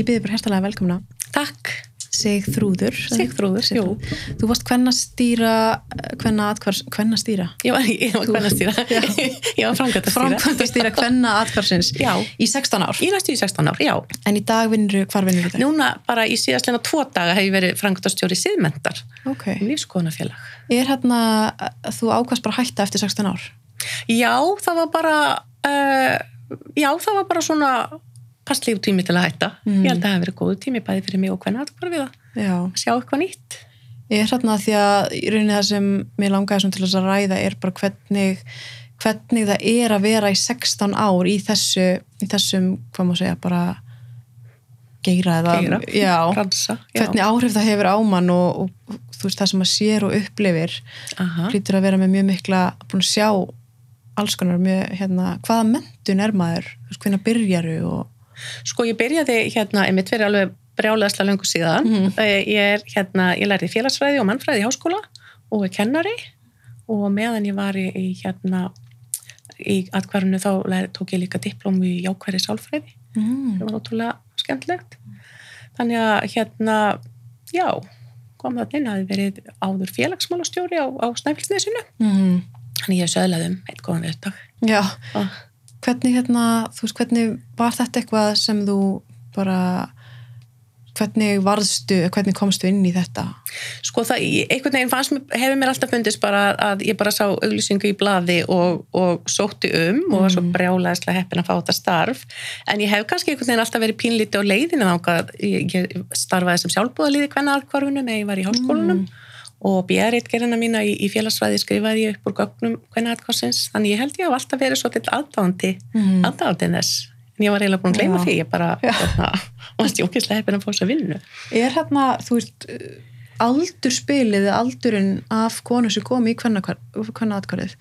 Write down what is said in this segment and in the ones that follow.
Ég byrði bara hérstalega velkomna. Takk, Sigþrúður. Sigþrúður, jú. Þú varst hvenna stýra, hvenna atkvars, hvenna stýra? Ég var, ég var kvennastýra. Já. ég var framkvæmta Framkvæmda stýra hvenna atkvarsins Já. í 16 ár. Í næstu í 16 ár, já. En í dag vinnur, hvar vinnur þú þetta? Núna bara í síðastlega tvo daga hef ég verið framkvæmtastjóri síðmendar Ok. lífskoðunafélag. Er hérna, þú ákvæmst bara hætta eftir 16 ár? Já, það var bara, uh, já, það var bara svona passlíf tími til að hætta. Mm. Ég held að það hef verið góðu tími bæði fyrir mig og hvernig aðkvar við að Já. sjá eitthvað nýtt. Ég er hérna því að í rauninni það sem mér langaði til að ræða er bara hvernig, hvernig það er að vera í 16 ár í þessu, í þessum, hvað má segja, bara geira eða, Geira. já, Fransa, já. hvernig áhrif það hefur á mann og, og, og þú veist það sem maður sér og upplifir hlýtur að vera með mjög mikla, búin að sjá alls konar mjög, hérna, hvaða mentun er maður, hvernig byrjaru og, Sko ég byrjaði hérna, ég mitt fyrir alveg brjálega löngu síðan. Mhm. Eh, Ég er hérna, ég lærði félagsfræði og mannfræði í háskóla og er kennari og meðan ég var í, í hérna í atkvarðinu þá lær, tók ég líka diplóm í jákværi sálfræði. mm, Það var ótrúlega skemmtlegt. Þannig að hérna, já, kom það inn að verið áður félagsmálastjóri á, á Snæfellsnesinu. mm, Þannig ég söðlaði um eitt góðan viðtak. já, Og hvernig hérna, þú veist, hvernig var þetta eitthvað sem þú bara hvernig varðstu, hvernig komstu inn í þetta? Sko það, einhvern veginn fannst mér, hefur mér alltaf fundist bara að ég bara sá auglýsingu í blaði og, og sótti um og var svo Mm. brjálæðislega heppin að fá þetta starf en ég hef kannski einhvern veginn alltaf verið pínlítið á leiðinu þangað, ég, ég starfaði sem sjálfbúðalíði hvenna aðkvarfunum eða ég var í háskólanum og björritgerina mína í, í félagsfræði skrifaði ég upp úr gögnum hvenna aðkvarsins, þannig ég held ég hef alltaf verið svo til aðdáðandi, Mm. aðdáðandi þess. En ég var eiginlega búin að gleyma því, ég bara hérna, varst ég ókvæslega heppin að fá þess að vinnu. Er hérna, þú veist aldurspilið eða aldurinn af konu sem kom í hvernig atkvarðið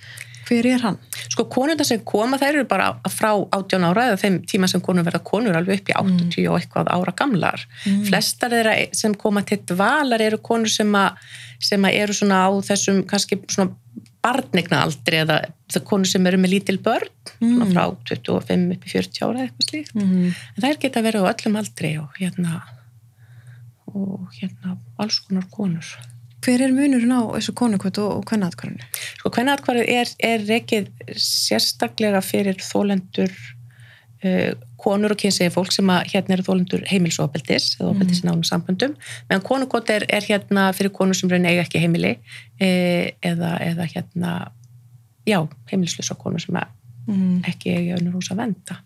hver er hann? Sko konurna sem koma þær eru bara frá 18 ára eða þeim tíma sem konur verða konur alveg upp í 80 og eitthvað ára gamlar. Mm. Flestar þeirra sem koma til dvalar eru konur sem, að, sem að eru svona á þessum kannski svona barnigna aldri eða það konur sem eru með lítil börn Mm. frá 25 upp í 40 ára eitthvað slíkt. Mm. En þær geta verið á öllum aldri og hérna og hérna alls konar konur. Hver er munurinn á þessu konukvöld og, atkvarðinu? Sko, hvernig atkvarðið er, er rekið sérstaklega fyrir þólendur uh, konur og kynsegi fólk sem að hérna eru þólendur heimilsofbeldis eða ofbeldis í nánum samböndum meðan konukvot er, er hérna fyrir konur sem reyna eiga ekki heimili eh, eða, eða hérna já, heimilislösa konur sem að Mm. ekki önnur hús að venda.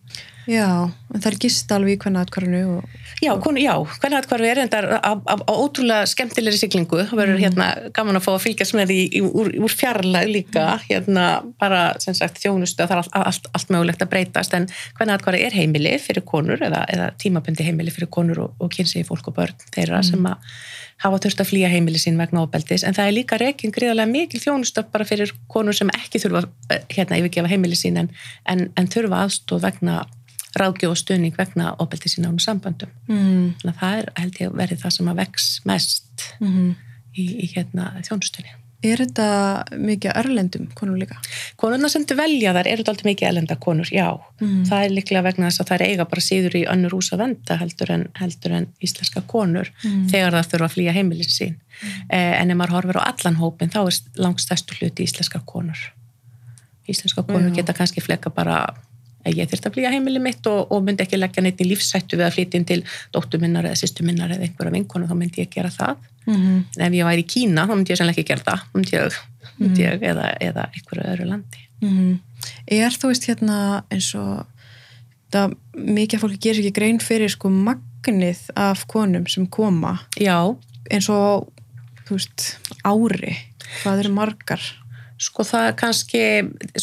Já, en það er gist alveg í hvernig atkvarðinu og Já, hvernig atkvarðið er endar á, á, á ótrúlega skemmtilegri siglingu. Það verður hérna gaman að fá að fylgjast með því í, úr, úr fjarlæg líka. Hérna bara, sem sagt, þjónustu það er allt, allt, allt mögulegt að breytast. En hvernig atkvarðið er heimili fyrir konur eða, eða tímabundi heimili fyrir konur og, og kynsegi fólk og börn þeirra sem að hafa þurft að flýja heimili sín vegna ofbeldis en það er líka rekin gríðarlega mikil þjónustu bara fyrir konur sem ekki þurfa eh, hérna yfirgefa heimili sín en, en, en þurfa aðstóð vegna ráðgjöf og stuðning vegna ofbeldis í nánum samböndum mm. Það er held ég verið það sem að vex mest Mm. í, í hérna þjónustunni. Er þetta mikið erlendum konum líka? Konurna sem þau velja þar eru alltaf mikið elenda konur, já. Mm. Það er líklega vegna þess að það er eiga bara síður í önnur hús að venda heldur en, heldur en íslenska konur Mm. þegar það þurfa að flýja heimilin sín. Eh, en ef maður horfir á allan hópin þá er langstæstu hluti íslenska konur. Íslenska konur Já. geta kannski fleka bara ég þurft að flýja heimili mitt og, og myndi ekki leggja neitt í lífsættu við að flytja inn til dóttur minnar eða sýstu minnar eða einhverja vinkonu þá myndi ég gera það. Mm. en ef ég væri í Kína þá myndi ég sannlega ekki gera það þá myndi ég, myndi ég eða, eða einhverju öðru landi Mm. Er þú veist hérna eins og það mikið fólki gerir ekki grein fyrir sko magnið af konum sem koma já, eins og þú veist ári hvað eru margar sko það er kannski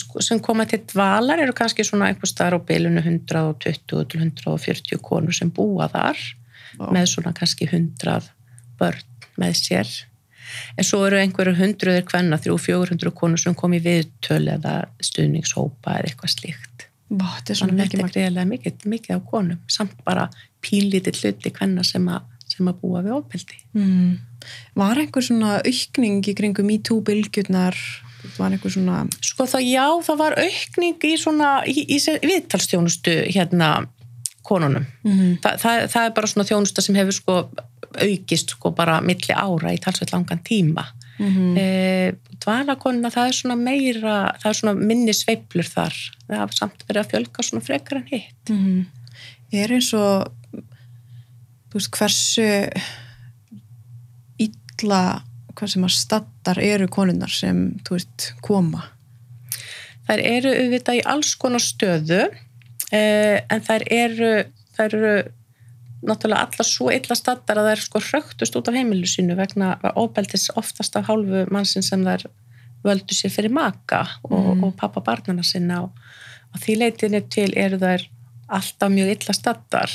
sko, sem koma til dvalar eru kannski svona einhver staðar á bilinu 120 til 140 konur sem búa þar Vá. með svona kannski 100 börn með sér en svo eru einhverju hundruðir kvenna, 300-400 konur sem kom í viðtöl eða stuðningshópa eða eitthvað slíkt þetta er svona að mikið greiðlega mikið, mikið á konum samt bara pínlítið hluti kvenna sem, a, sem að búa við ofbeldi mm. Var einhver svona aukning í kringum MeToo-bylgjurnar var einhver svona Sko það já, það var aukning í svona í, í, í viðtalstjónustu hérna konunum Mhm. Þa, það, það er bara svona þjónusta sem hefur sko aukist sko bara milli ára í talsveit langan tíma Mhm. e, dvalakonuna það er svona meira það er svona minni sveiflur þar það hafa samt verið að fjölga svona frekar en hitt Mhm. Er eins og þú veist hversu illa hvað sem að staddar eru konunnar sem veist koma. Þær eru auðvitað í alls konar stöðu eh, en þær eru þær eru náttúrulega allar svo illa staddar að þær sko hrögtust út af heimilu sínu vegna óbeldis oftast af hálfu mannsin sem þær völdu sér fyrir maka og, Mm. og pappa barnana sinna. Og, og því leitinu til eru þær alltaf mjög illa staddar.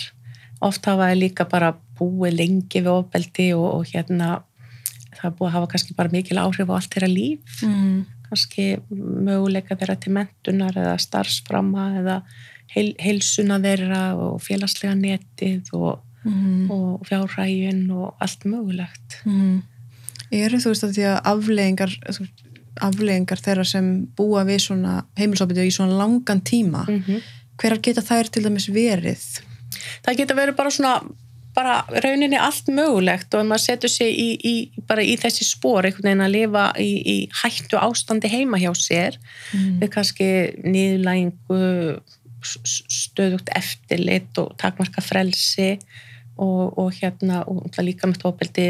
Oft hafa þær líka bara búið lengi við óbeldi og, og hérna það er búið að hafa kannski bara mikil áhrif á allt þeirra líf mm. kannski möguleika þeirra til mentunar eða starfsframa eða heil, heilsuna þeirra og félagslega netið og, Mm. og fjárhægin og allt mögulegt. Mm. Eru þú veist að því að afleðingar afleðingar þeirra sem búa við svona heimilsopið í svona langan tíma Mm -hmm. hverjar geta þær til dæmis verið? Það geta verið bara svona bara rauninni allt mögulegt og ef maður setur sig í, í, bara í þessi spór einhvern veginn að lifa í, í hættu ástandi heima hjá sér Mm. við kannski niðurlægingu s- stöðugt eftirlit og takmarka frelsi og, og hérna og það líka með ofbeldi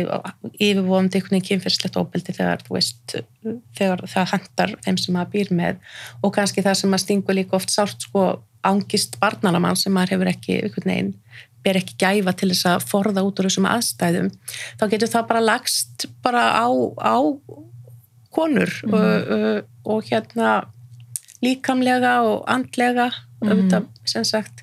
yfirvofandi einhvern veginn kynferðslegt ofbeldi þegar þegar það hendar þeim sem maður býr með og kannski það sem maður stingur líka oft sárt sko ángist barnalamann sem maður hefur ekki einhvern veginn ber ekki gæfa til þess að forða út úr þessum aðstæðum þá getur það bara lagst bara á, á konur Mhm. og, og, og hérna líkamlega og andlega Mhm. auðvitað sem sagt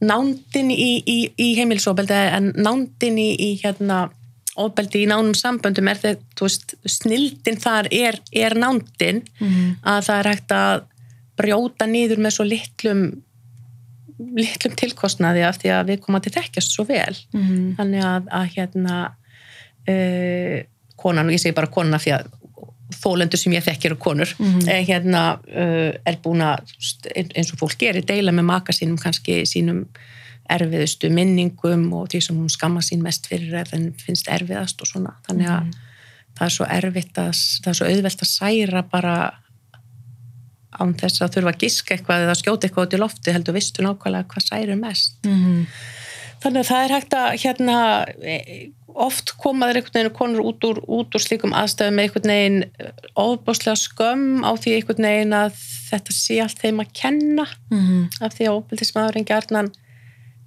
nándin í, í, í heimilisofbeldi en nándin í, í hérna ofbeldi í nánum samböndum er þegar, þú veist, snildin þar er, er nándin Mm. að það er hægt að brjóta niður með svo litlum litlum tilkostnaði af því að við komum til þekkjast svo vel Mm. þannig að, að hérna uh, konan, og ég segi bara konan af því að þólendur sem ég þekkir og konur Mhm. eh, hérna uh, er búin að eins og fólk gerir, deila með maka sínum kannski sínum erfiðustu minningum og því sem hún skamma sín mest fyrir eða henni finnst erfiðast og svona þannig að Mhm. það er svo erfitt að það er svo auðvelt að særa bara án þess að þurfa að giska eitthvað eða skjóta eitthvað út í lofti heldur vistu nákvæmlega hvað særir mest Mm. Þannig að það er hægt að hérna, e, oft komaður einhvern veginn konur út úr, út úr slíkum aðstæðum með einhvern veginn ofbáslega skömm á því einhvern veginn að þetta sé allt þeim að kenna Mm. af því að ofbildismadurinn gjarnan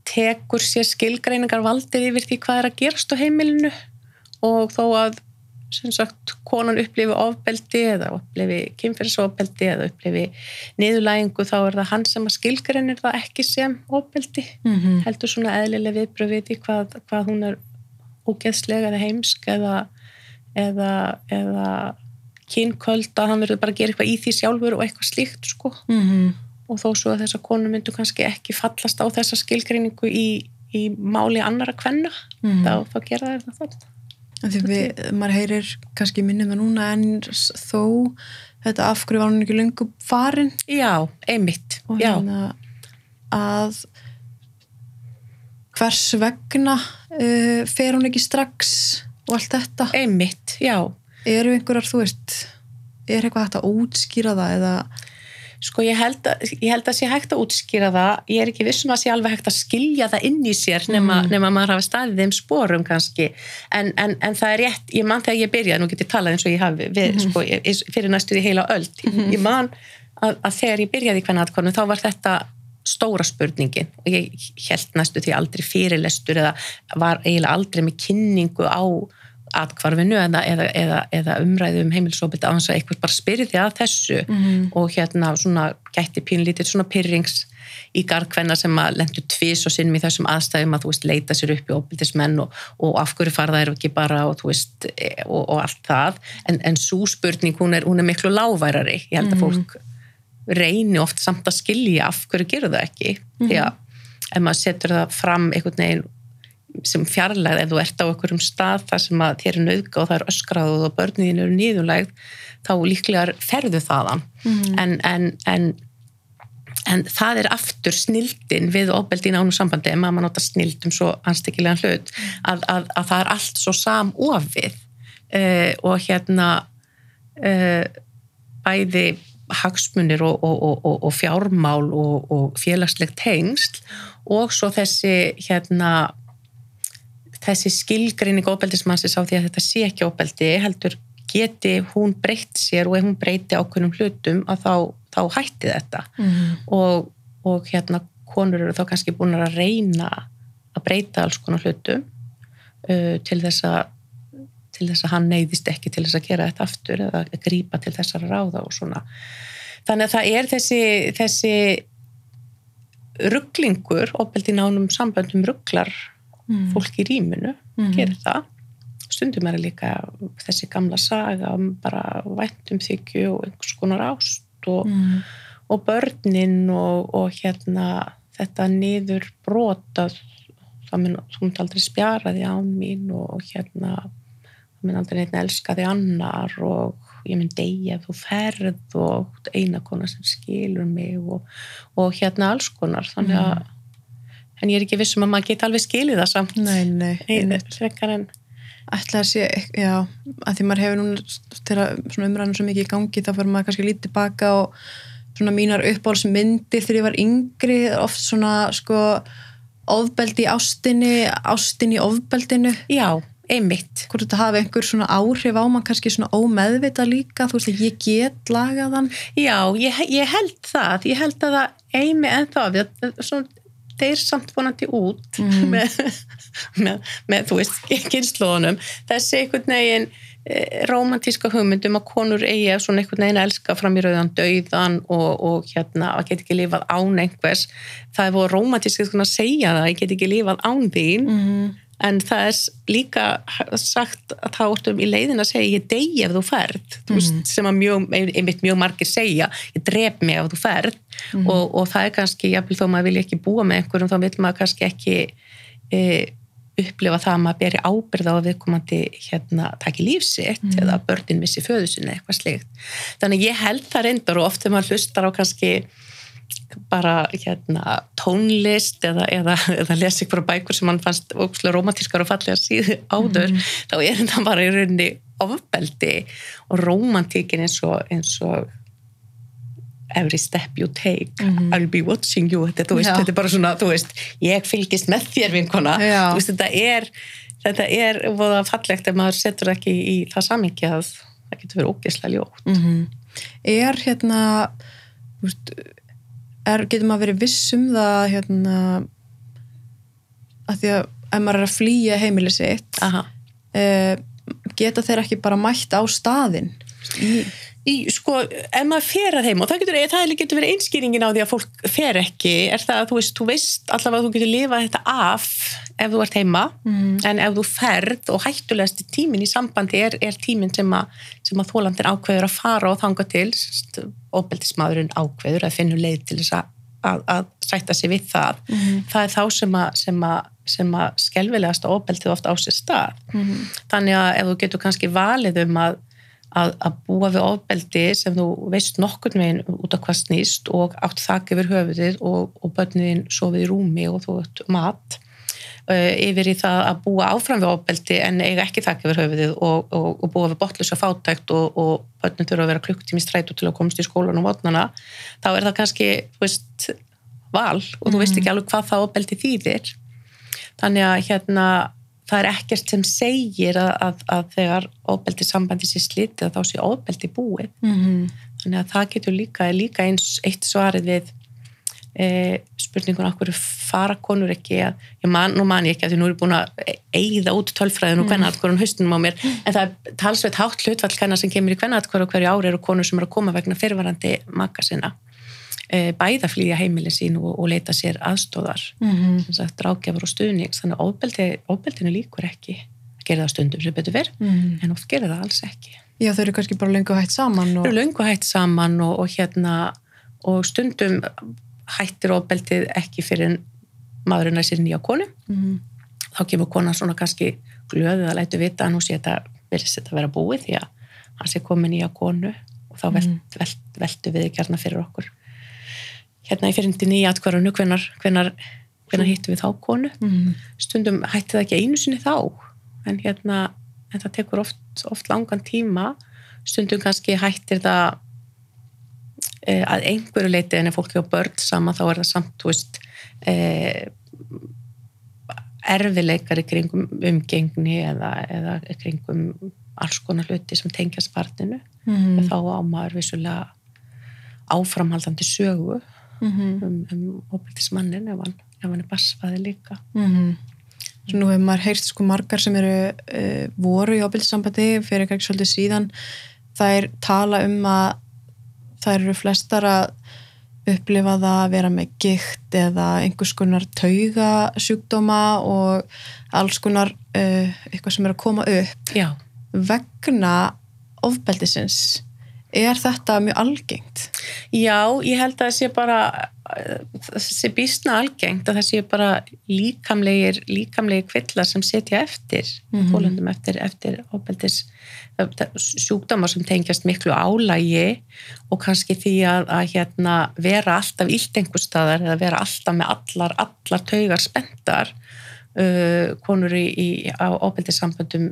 tekur sér skilgreiningar valdið yfir því hvað er að gerast á heimilinu og þó að sem sagt, konan upplifi ofbeldi eða upplifi kynferðisofbeldi eða upplifi niðurlægingu þá er það hann sem að skilgreinir það ekki sem ofbeldi Mm. heldur svona eðlileg viðbröð við því hvað, hvað hún er ógeðslega eða heimsk eða, eða, eða kynköld að hann verður bara að gera eitthvað í því sjálfur og eitthvað slíkt sko Mm. og þó svo að þessar konu myndu kannski ekki fallast á þessa skilgreiningu í, í máli annara kvenna Mm. þá, þá gera það þannig Af Því við, maður heyrir kannski minnum það núna en þó þetta af hverju var hún ekki löngu farin. Já, einmitt. Og hérna að hvers vegna uh, fer hún ekki strax og allt þetta? Einmitt, já. Eru einhverjar, þú veist er eitthvað hægt að útskýra það eða Sko ég held, að, ég held að sé hægt að útskýra það, ég er ekki vissum að sé alveg hægt að skilja það inn í sér nema, Mm. nema maður hafa staðið þeim sporum kannski, en, en, en það er rétt, ég man þegar ég byrjaði, nú get ég talað eins og ég hafi við, Mhm. sko, ég, fyrir næstuði heila öll, ég man að, að þegar ég byrjaði hvernig aðkonu þá var þetta stóra spurningin. Og ég held næstu því aldrei fyrirlestur eða var eiginlega aldrei með kynningu á atkvarfinu eða, eða, eða, eða umræðu um heimilsóbit á þess að eitthvað bara spyrði að þessu. Mm. og hérna svona gætti pínlítið svona pyrrings í garðkvenna sem að lendu tvís og sinnum í þessum aðstæðum að þú veist leita sér upp í óbildismenn og, og af hverju fara þær ekki bara og þú veist e, og, og allt það. En, en svo spurning hún er, hún er miklu láfærari ég held að fólk reyni oft samt að skilja af hverju gerur það ekki. Því að ef maður setur það fram einhvern veginn sem fjarlægð ef þú ert á einhverjum stað þar sem að þér er nauðga og það er öskrað og börnin eru nýðulægð þá líklega ferðu þaðan Mm. en, en, en en það er aftur snildin við ofbeldi í nánum sambandi ef maður nota snild um svo anstekkilegan hlut að, að, að það er allt svo samofið uh, og hérna uh, bæði hagsmunir og, og, og, og fjármál og félagslegt tengsl og svo þessi hérna þessi skilgrinning ofbeldismannsins á því að þetta sé ekki ofbeldi heldur geti hún breytt sér og ef hún breyti ákveðnum hlutum að þá, þá hætti þetta mm og, og hérna konur eru þá kannski búin að reyna að breyta alls konar hlutum uh, til þess að til þess að hann neyðist ekki til þess að gera þetta aftur eða að grýpa til þessara ráða og svona. Þannig að það er þessi, þessi rugglingur, opeldi nánum samböndum rugglar mm. fólk í rýminu, mm. gerir það stundum er líka þessi gamla saga um bara væntum þykju og einhvers konar ást og, mm. og börnin og, og hérna þetta niður brotað það mun aldrei spjaraði án mín og hérna það mun aldrei neitt elskaði annar og ég mun degja þú ferð og eina konar sem skilur mig og, og hérna alls konar þannig að mm. En ég er ekki vissum að maður geti alveg skilið það samt. Nei, nei, ætla að sé, já, að því maður hefur núna þegar umræðinu svo mikið í gangi þá fyrir maður kannski lítið baka og svona mínar uppáhaldsmyndir þegar ég var yngri. Oft svona sko ofbeldi í ástinni ástinni í ofbeldinu. Já, einmitt. Hvort þetta hafi einhver svona áhrif á mann kannski svona ómeðvita líka þú veist að ég get lagaðan já, ég, ég held það. Ég held að það eimi en þá þeir samt vonandi út mm. með, með, með, þú veist, kynnslóðunum þessi einhvern veginn e, romantíska hugmyndum að konur eigi að svona einhvern veginn elska fram í rauðan döiðan og, og hérna að geta ekki lifað án einhvers. Það er voru romantísk að segja það, ég get ekki lifað án þín. Mm en það er líka sagt að það orðum í leiðin að segja ég degi ef þú ferð mm. veist, sem að mjög, einmitt mjög margir segja ég dref mig ef þú ferð mm. og, og það er kannski, jáfnveg þó maður vilja ekki búa með einhverjum, þá vil maður kannski ekki e, upplifa það að maður beri ábyrða á að viðkomandi hérna taki lífsitt mm. eða börnin missi föðusinni eitthvað slikt þannig ég held það reyndar og oft þegar maður hlustar á kannski bara hérna, tónlist eða, eða, eða lesa ykkur bækur sem mann fannst romantískar og fallega síðu áður mm. þá er þetta bara í rauninni ofbeldi og romantíkin eins og, eins og every step you take mm. I'll be watching you þetta, veist, þetta er bara svona, þú veist, ég fylgist með þér vinkona, þú veist, þetta er þetta er voða fallegt ef maður setur ekki í það samingi að það getur verið ógeðslega ljótt mm -hmm. Er hérna þú veist er, getur maður verið vissum það hérna að því að ef maður er að flýja heimilið sitt uh, geta þeir ekki bara mætt á staðin í í, sko, ef maður fer að heim og það getur, það getur verið einskýringin á því að fólk fer ekki, er það að þú veist, þú veist allavega að þú getur lifað þetta af ef þú ert heima, mm. en ef þú ferð og hættulegast tímin í sambandi er, er tímin sem að, sem að þólandir ákveður að fara og þanga til óbeldismadurinn ákveður að finna leið til þess að, að, að sætta sig við það mm. það er þá sem að, sem að sem að skelvilegast óbeldið ofta á sér stað mm. þannig að ef þú getur kannski valið um að að, að búa við ofbeldi sem þú veist nokkur meginn út af hvað snýst og átt þakk yfir höfuðið og, og börnin sofið í rúmi og þú veit mat uh, yfir í það að búa áfram við ofbeldi en eiga ekki þakk yfir höfuðið og, og, og búa við botlösa fátækt og börnin þurfa að vera klukktími strætu til að komast í skólan og vatnana þá er það kannski veist, val og þú veist ekki alveg hvað það ofbeldi þýðir. Þannig að hérna það er ekkert sem segir að, að, að þegar ofbeldi sambandi sér slitið þá sé ofbeldi búið. Mm -hmm. þannig að það getur líka, líka eins eitt svarið við e, spurningun okkur fara konur ekki að, ég man, nú man ég ekki að því nú er búin að eigða út tölfræðin og hvernig aðkvarðan haustunum á mér en það er talsveit hátt hlutfall hvernig sem kemur í hvernig aðkvarð og hverju ári eru konur sem eru að koma vegna fyrirvarandi makka sinna bæða flýja heimilin sín og, og leita sér aðstóðar mm -hmm. drákjafur og stuðnings þannig að ofbeldi, ofbeldinu líkur ekki að gera það stundum sem betur verð mm -hmm. en oft gera það alls ekki Já þau eru kannski bara löngu hægt saman og... Þau eru löngu hægt saman og, og hérna og stundum hættir ofbeldið ekki fyrir maðurinn að sér nýja konu mm -hmm. þá kemur konan svona kannski glöðið að lætu vita að nú sé þetta verðist þetta að vera búið því að hann sé komið nýja konu og þá velt, mhm. velt, veltu við gerna fyrir okkur hérna í fyrirndinni í atkvarðinu hvenar, hvenar, hvenar hittum við þá konu Mhm. stundum hætti það ekki einu sinni þá en hérna en það tekur oft, oft langan tíma stundum kannski hættir það e, að einhverju leiti en ef fólk hefur börn sama þá er það samt veist e, erfileikar í kringum umgengni eða, eða í kringum alls konar hluti sem tengjast barninu Mhm. þá á maður vissulega áframhaldandi sögu Mhm. um, um óbyrtismannin ef ef hann er barsfaði líka Mhm. Svo nú hefur maður heyrt sko margar sem eru uh, voru í ábyrðsambandi fyrir ekki svolítið síðan þær tala um að þær eru flestar að upplifa það að vera með gikt eða einhvers konar tauga sjúkdóma og alls konar uh, eitthvað sem er að koma upp já, vegna ofbeldisins er þetta mjög algengt já, ég held að það sé bara það sé býstna algengt að það sé bara líkamlegir líkamlegir kvillar sem setja eftir Mhm. fólundum eftir, eftir ofbeldis sjúkdóma sem tengjast miklu álægi og kannski því að, að hérna, vera alltaf illt einhver staðar eða vera alltaf með allar, allar taugar spenntar uh, konur í, í, á ofbeldissamböndum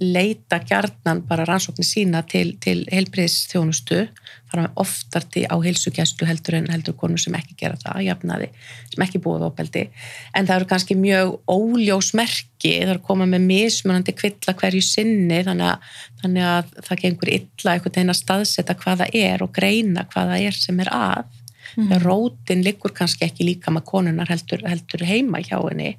leita gjarnan bara rannsóknir sína til, til heilbriðsþjónustu fara með oftar til á heilsugæslu heldur en heldur konur sem ekki gera það jafnaði, sem ekki búið ofbeldi. En það eru kannski mjög óljós merki, það eru komað með mismunandi kvilla hverju sinni þannig að, þannig að það gengur illa einhvern veginn að staðsetta hvað það er og greina hvað það er sem er að. Þegar rótin liggur kannski ekki líka með konunar heldur, heldur heima hjá henni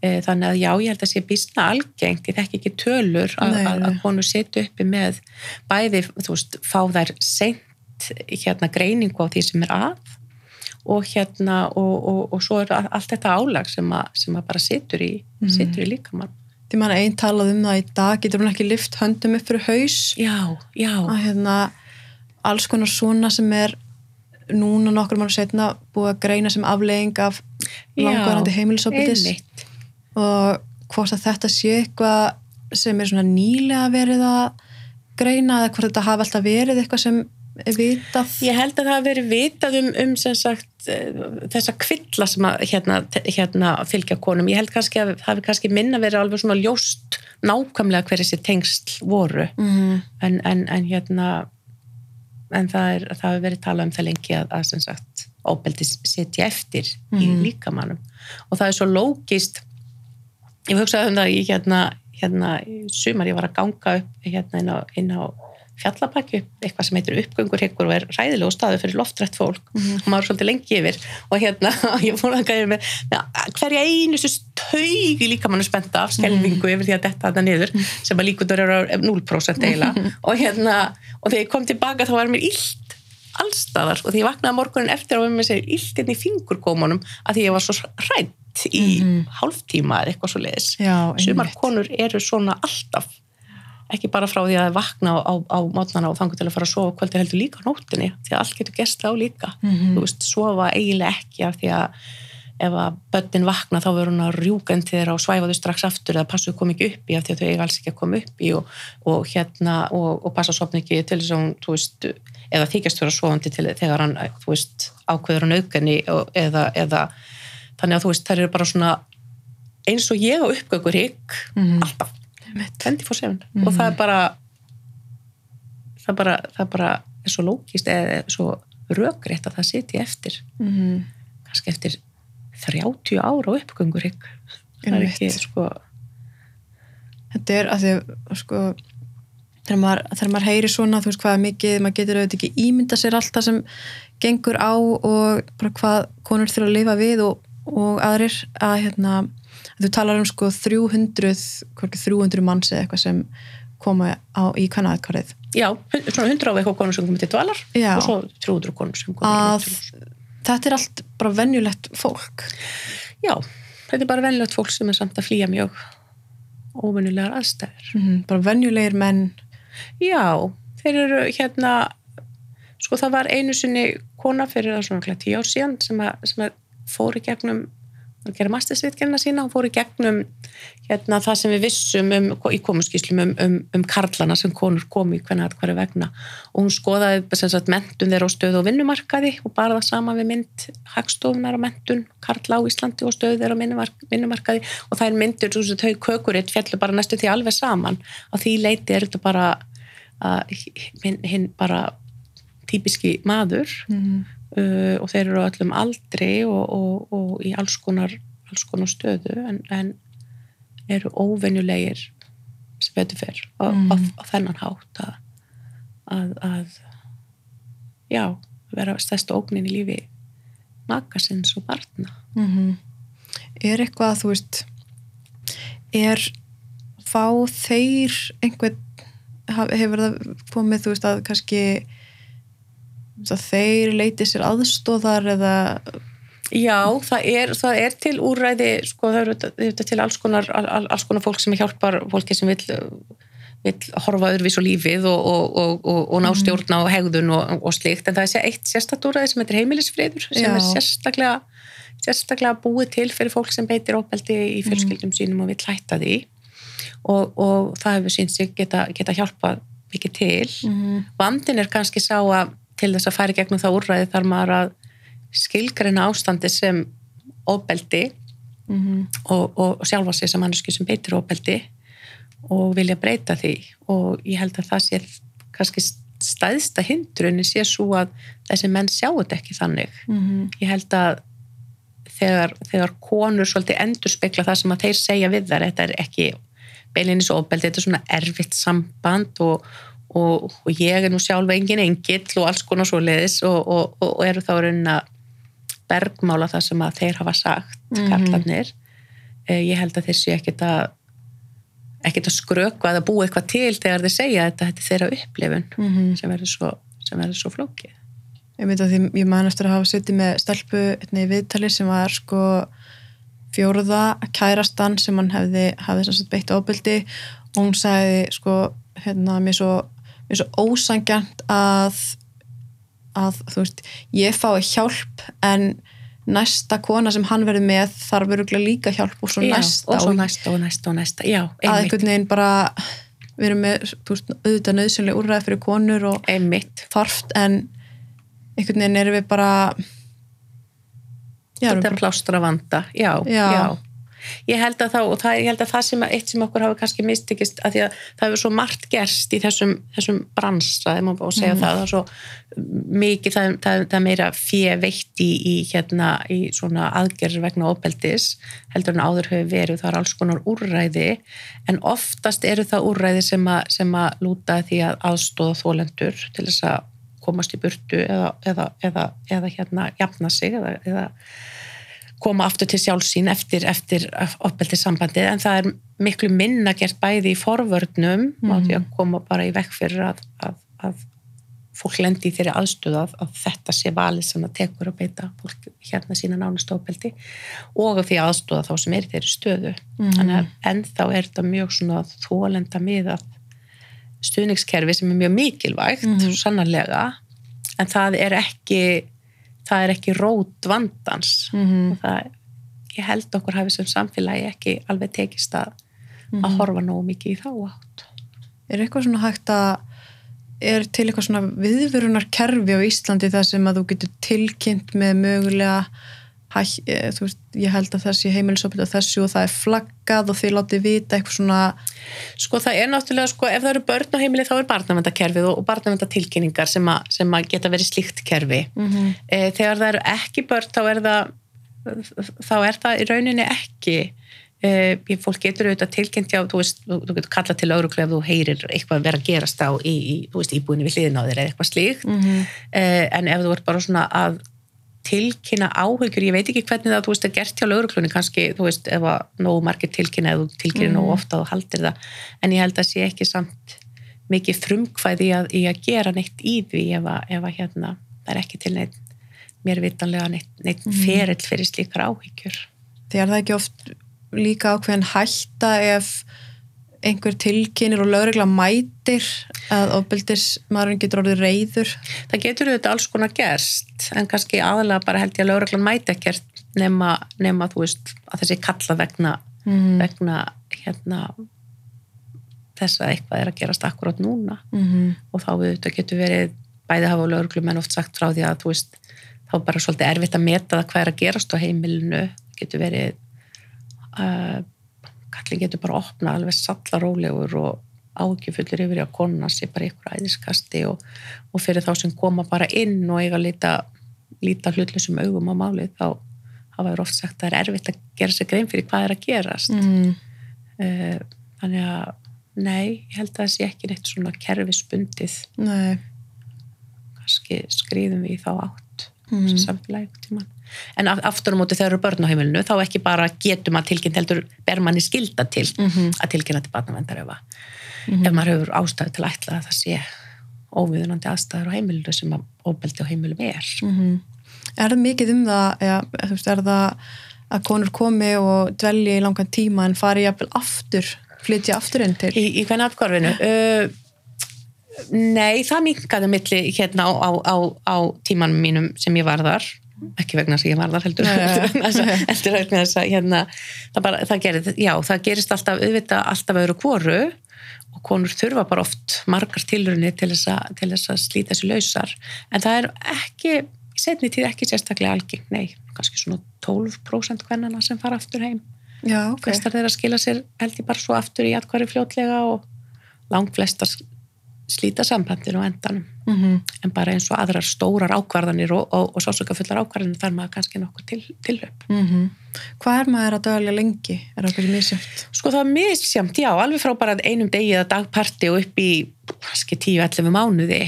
þannig að já, ég held að sé býstna algengt, ég þekki ekki tölur að, að, að konur setja uppi með bæði, þú veist, fá þær seint hérna greiningu á því sem er að og hérna og, og, og svo er allt þetta álag sem að, sem að bara situr í, situr í líkamann. því mann einn talað um það í dag getur hún ekki lift höndum upp fyrir haus? Já, já, að hérna alls konar svona sem er núna nokkur mánu setna búið að greina sem aflegging af langvarandi heimilisofbildis. Og hvort að þetta sé eitthvað sem er svona nýlega verið að greina eða hvort þetta hafi alltaf verið eitthvað sem er vitað Ég held að það hafi verið vitað um, um sagt eh, þessa kvilla sem að hérna, hérna fylgja konum. Ég held kannski að það hafi kannski minna verið alveg svona ljóst nákvæmlega hver þessi tengsl voru mm, en, en, en hérna en það, er, það hafi verið talað um það lengi að, að sem sagt óbeldi setja eftir í Mhm. líkamannum og það er svo lógist ég hugsaði um það í hérna, hérna sumar ég var að ganga upp hérna inn á, inn á fjallabakju, eitthvað sem heitir uppgöngur hekkur og er ræðilegu staðu fyrir loftrætt fólk. Mhm. og maður er svolítið lengi yfir. Og hérna, ég fór að gæða með, hverja einustu taug í líkamannu spenta af skelvingu yfir því að detta þetta niður sem að líkundur eru á 0% eiginlega. Og hérna, og þegar ég kom tilbaka þá var mér illt allstaðar og því ég vaknaði morgunin eftir að mér segir illt hérna í fingurkómunum að því ég var svo hrætt í Mhm. hálftíma eða eitthvað svo leiðis sumar konur eru svona alltaf ekki bara frá því að vakna á, á, á mótnana og þangur til að fara að sofa kvöldi heldur líka á nóttinni, því að allt getur gerst á líka Mhm. þú veist, sofa eiginlega ekki af því að ef að börnin vakna þá verður hún að rjúka inn til þeirra og svæfa þau strax aftur eða passu kom ekki upp í af því að þau eiga alls ekki að koma upp í og, og hérna og, og passa sopna ekki til þess að hún, þú veist eða þykjast vera sofandi til þegar hann þú veist, ákveður hann aukenni eða, eða þannig að þú veist, þær eru bara svona eins og ég á uppgökur hygg Mhm. alltaf, Einmitt. 24-7 Mhm. og það er bara það er bara, það er bara er svo lókist eða svo rökrétt að það sitji eftir Mhm. kannski eftir 30 ára á uppgöngur hygg það er ekki sko þetta er að því sko þegar maður, þegar maður heyri svona þú veist hvað mikið, maður getur auðvitað ekki ímynda sér allt það sem gengur á og bara hvað konur þurfa að lifa við og, og aðrir að hérna, þú talar um sko 300, hvorki 300 manns eða eitthvað sem koma á, í kannadkvarðið já, svona 100 á eitthvað konur sem komið til dvalar Já. og svo 300 konur sem komið að til þetta er allt bara venjulegt fólk. Já, þetta er bara venlögt fólk sem er samt að flýja mjög óvenjulegar aðstæður. Mm, bara venjulegir menn. Já, þeir eru hérna sko það var einu sinni kona fyrir það svona tíu ár síðan sem að, sem að fór í gegnum að gera mastersritgerina sína og fór í gegnum hérna, það sem við vissum um, í komuskíslum um, um, um karlana sem konur komu í hvernig hverju vegna. Og hún skoðaði mentun þeirra á stöðu og vinnumarkaði og bara það sama við mynd hagstofunar á mentun, karla á Íslandi og stöðu þeirra á vinnumarkaði. Og það er myndur, veist, þau kökuritt fjallu bara næstu því alveg saman. Á því leiti er þetta bara hinn bara típiski maður. Mm. Uh, og þeir eru á öllum aldri og, og, og í alls konar, alls konar stöðu en, en eru óvenjulegir sem betur fyrr á, mm. þennan hátt að, að, að já, vera stærst ógnin í lífi makasins og barna mm -hmm. Er eitthvað að þú veist er fá þeir einhvern hefur það komið þú veist að kannski að þeir leiti sér aðstóðar eða Já, það er, það er til úræði sko það eru til alls konar alls konar fólk sem hjálpar fólki sem vil, vil horfa öðruvís og lífið og, og, og, og ná mhm. stjórna og hegðun og slikt en það er eitt sérstaklega úræði sem heitir heimilisfriður sem Já. er sérstaklega sérstaklega búið til fyrir fólk sem beitir óbeldi í fjölskyldum sínum og vil hætta því og, og það hefur síns sig geta, geta hjálpað mikið til mm -hmm. vandin er kannski sá að til þess að færi gegnum það úrræði þar maður að skilgreina ástandi sem óbeldi mm -hmm. og, og, og sjálfa sig sem mannesku sem beitir óbeldi og vilja breyta því og ég held að það sé kannski stæðsta hindrunni sé svo að þessi menn sjáu þetta ekki þannig mm -hmm. ég held að þegar, þegar konur svolítið endur spekla það sem að þeir segja við þar, þetta er ekki beilinis ofbeldi, þetta er svona erfitt samband og, og, og ég er nú sjálf engin engill og alls konar svo leiðis og, og eru þá raunin að bergmála það sem að þeir hafa sagt, mm -hmm. karlarnir eh, ég held að þeir sé ekkit að ekkit að skrökva eða búa eitthvað til þegar þeir segja þetta, þetta er þeirra upplifun mm -hmm. sem verður svo, svo flókið Ég myndi að því, ég man eftir að hafa sittið með stelpu í viðtali sem var sko fjóruða kærastan sem hann hefði, hefði beitt ábyldi og hún sagði sko hérna mér svo, mér svo ósangjant að að þú veist, ég fái hjálp en næsta kona sem hann verði með þarf verið líka hjálp og svo já, næsta og svo næsta og næsta og næsta. Já, að einhvern veginn bara við erum með, þú veist, auðvitað nöðsynlega úrræði fyrir konur og einmitt. þarft en einhvern veginn erum við bara þetta er plástur að vanda, já, já, já. Ég held að, þá, það, ég held að það sem eitt sem okkur hafa kannski mistikist að því að það hefur svo margt gerst í þessum, þessum bransa, búið að segja mm. það það er svo mikið, það, það, það meira fjö veitt í, í hérna í svona aðgerð vegna óbeldis heldur en áður hefur verið, það er alls konar úrræði, en oftast eru það úrræði sem að, sem að lúta því að aðstóða þólendur til þess að komast í burtu eða, eða, eða, eða hérna jafna sig eða koma aftur til sjálfsín eftir, eftir opbeldið sambandið en það er miklu minna gert bæði í forvörnum mm. og því að koma bara í vekk fyrir að, að, að fólk lendi í þeirri aðstöðu að, að þetta sé valið sem það tekur að beita fólk hérna sína nánast opbeldi og því aðstöða þá sem er í þeirri stöðu mm. þannig að ennþá er þetta mjög svona þólenda miðað stuðningskerfi sem er mjög mikilvægt mm sannarlega en það er ekki það er ekki rót vandans mm -hmm. það, ég held okkur hafið sem samfélagi ekki alveg tekist að, mm -hmm. að horfa nógu mikið í þá átt Er eitthvað svona hægt að er til eitthvað svona viðverunar kerfi á Íslandi þar sem að þú getur tilkynnt með mögulega veist, ég held að þessi heimilisopið að þessu og það er flaggað og þið látið vita eitthvað svona Sko það er náttúrulega, sko ef það eru börn á heimili þá er barnavendakerfið og barnavendatilkynningar sem, sem að geta verið slíkt kerfi mm -hmm. e, þegar það eru ekki börn þá er það þá er það í rauninni ekki e, fólk getur auðvitað tilkynnt já, þú veist, þú, þú getur kallað til öðruklega ef þú heyrir eitthvað vera að gerast á í, í, þú veist, íbúinu við hliðin á þér eða eitthvað slíkt mm -hmm. e, en ef þú ert bara svona að tilkynna áhugjur, ég veit ekki hvernig það þú veist, er gert hjá lauruglunni kannski, þú veist, ef að nógu margir tilkynna eða tilkynna mm. nógu ofta og haldir það en ég held að sé ekki samt mikið frumkvæði að, í að gera neitt í því ef að, ef að hérna, það er ekki til neitt mér vitanlega neitt, neitt mm. ferill fyrir slíkar áhugjur Þegar það ekki oft líka ákveðin hætta ef einhver tilkynir og lögregla mætir að ofbeldismarinn getur orðið reyður? Það getur auðvitað alls konar gerst en kannski aðalega bara held ég að lögreglan mæti ekkert nema, nema þú veist að þessi kalla vegna, Mhm. vegna hérna þess að eitthvað er að gerast akkurát núna Mhm. og þá þetta getur verið bæði hafa lögurglum en oft sagt frá því að þú veist þá er bara svolítið erfitt að meta það hvað er að gerast á heimilinu getur verið uh, kallin getur bara opna alveg sallarólegur og áhyggjufullir yfir í að konuna sé bara ykkur æðiskasti og, og fyrir þá sem koma bara inn og eiga líta, líta hlutlusum augum á málið þá hafa þér oft sagt að það er erfitt að gera sér grein fyrir hvað er að gerast Mhm. uh, þannig að nei, ég held að það sé ekki neitt svona kerfisbundið Nei. kannski skriðum við í þá átt Mhm. sem samfélagi tímann. En af- aftur á móti þegar eru börn á heimilinu þá ekki bara getum að tilkynnt heldur ber manni skilda til Mhm. að tilkynna til barnavendar ef, að- Mhm. ef maður hefur ástæðu til að ætla að það sé óviðunandi aðstæður á heimilinu sem að óbeldi á heimilum er Mhm. Er það mikið um það, eða, er það að konur komi og dvelji í langan tíma en fari jafnvel aftur, flytja aftur inn til? í, í hvernig atkvarfinu uh, nei, það minkaði milli hérna á, á, á, á tímanum mínum sem ég var þar ekki vegna þess að ég var þar heldur. Heldur vegna þess að hérna, það, bara, það, gerist, já, það gerist alltaf auðvitað alltaf öðru kvoru og konur þurfa bara oft margar tilrunni til þess, að, að slíta þessu lausar. En það er ekki í setni tíð ekki sérstaklega algeng nei, kannski svona 12% hvernana sem fara aftur heim. Já, ok. flestar þeirra skila sér held ég bara svo aftur í atkværi fljótlega og langt flestar slíta sambandinu á endanum Mm en bara eins og aðrar stórar ákvarðanir og, og, og sásökafullar ákvarðanir þar maður kannski nokkuð til, tilhaup. Mhm. Hvað er maður að dölja lengi? Er það eitthvað misjöft? Sko það er misjamt, já, alveg frá bara einum degi eða dagparti og upp í kannski 10-11 mánuði.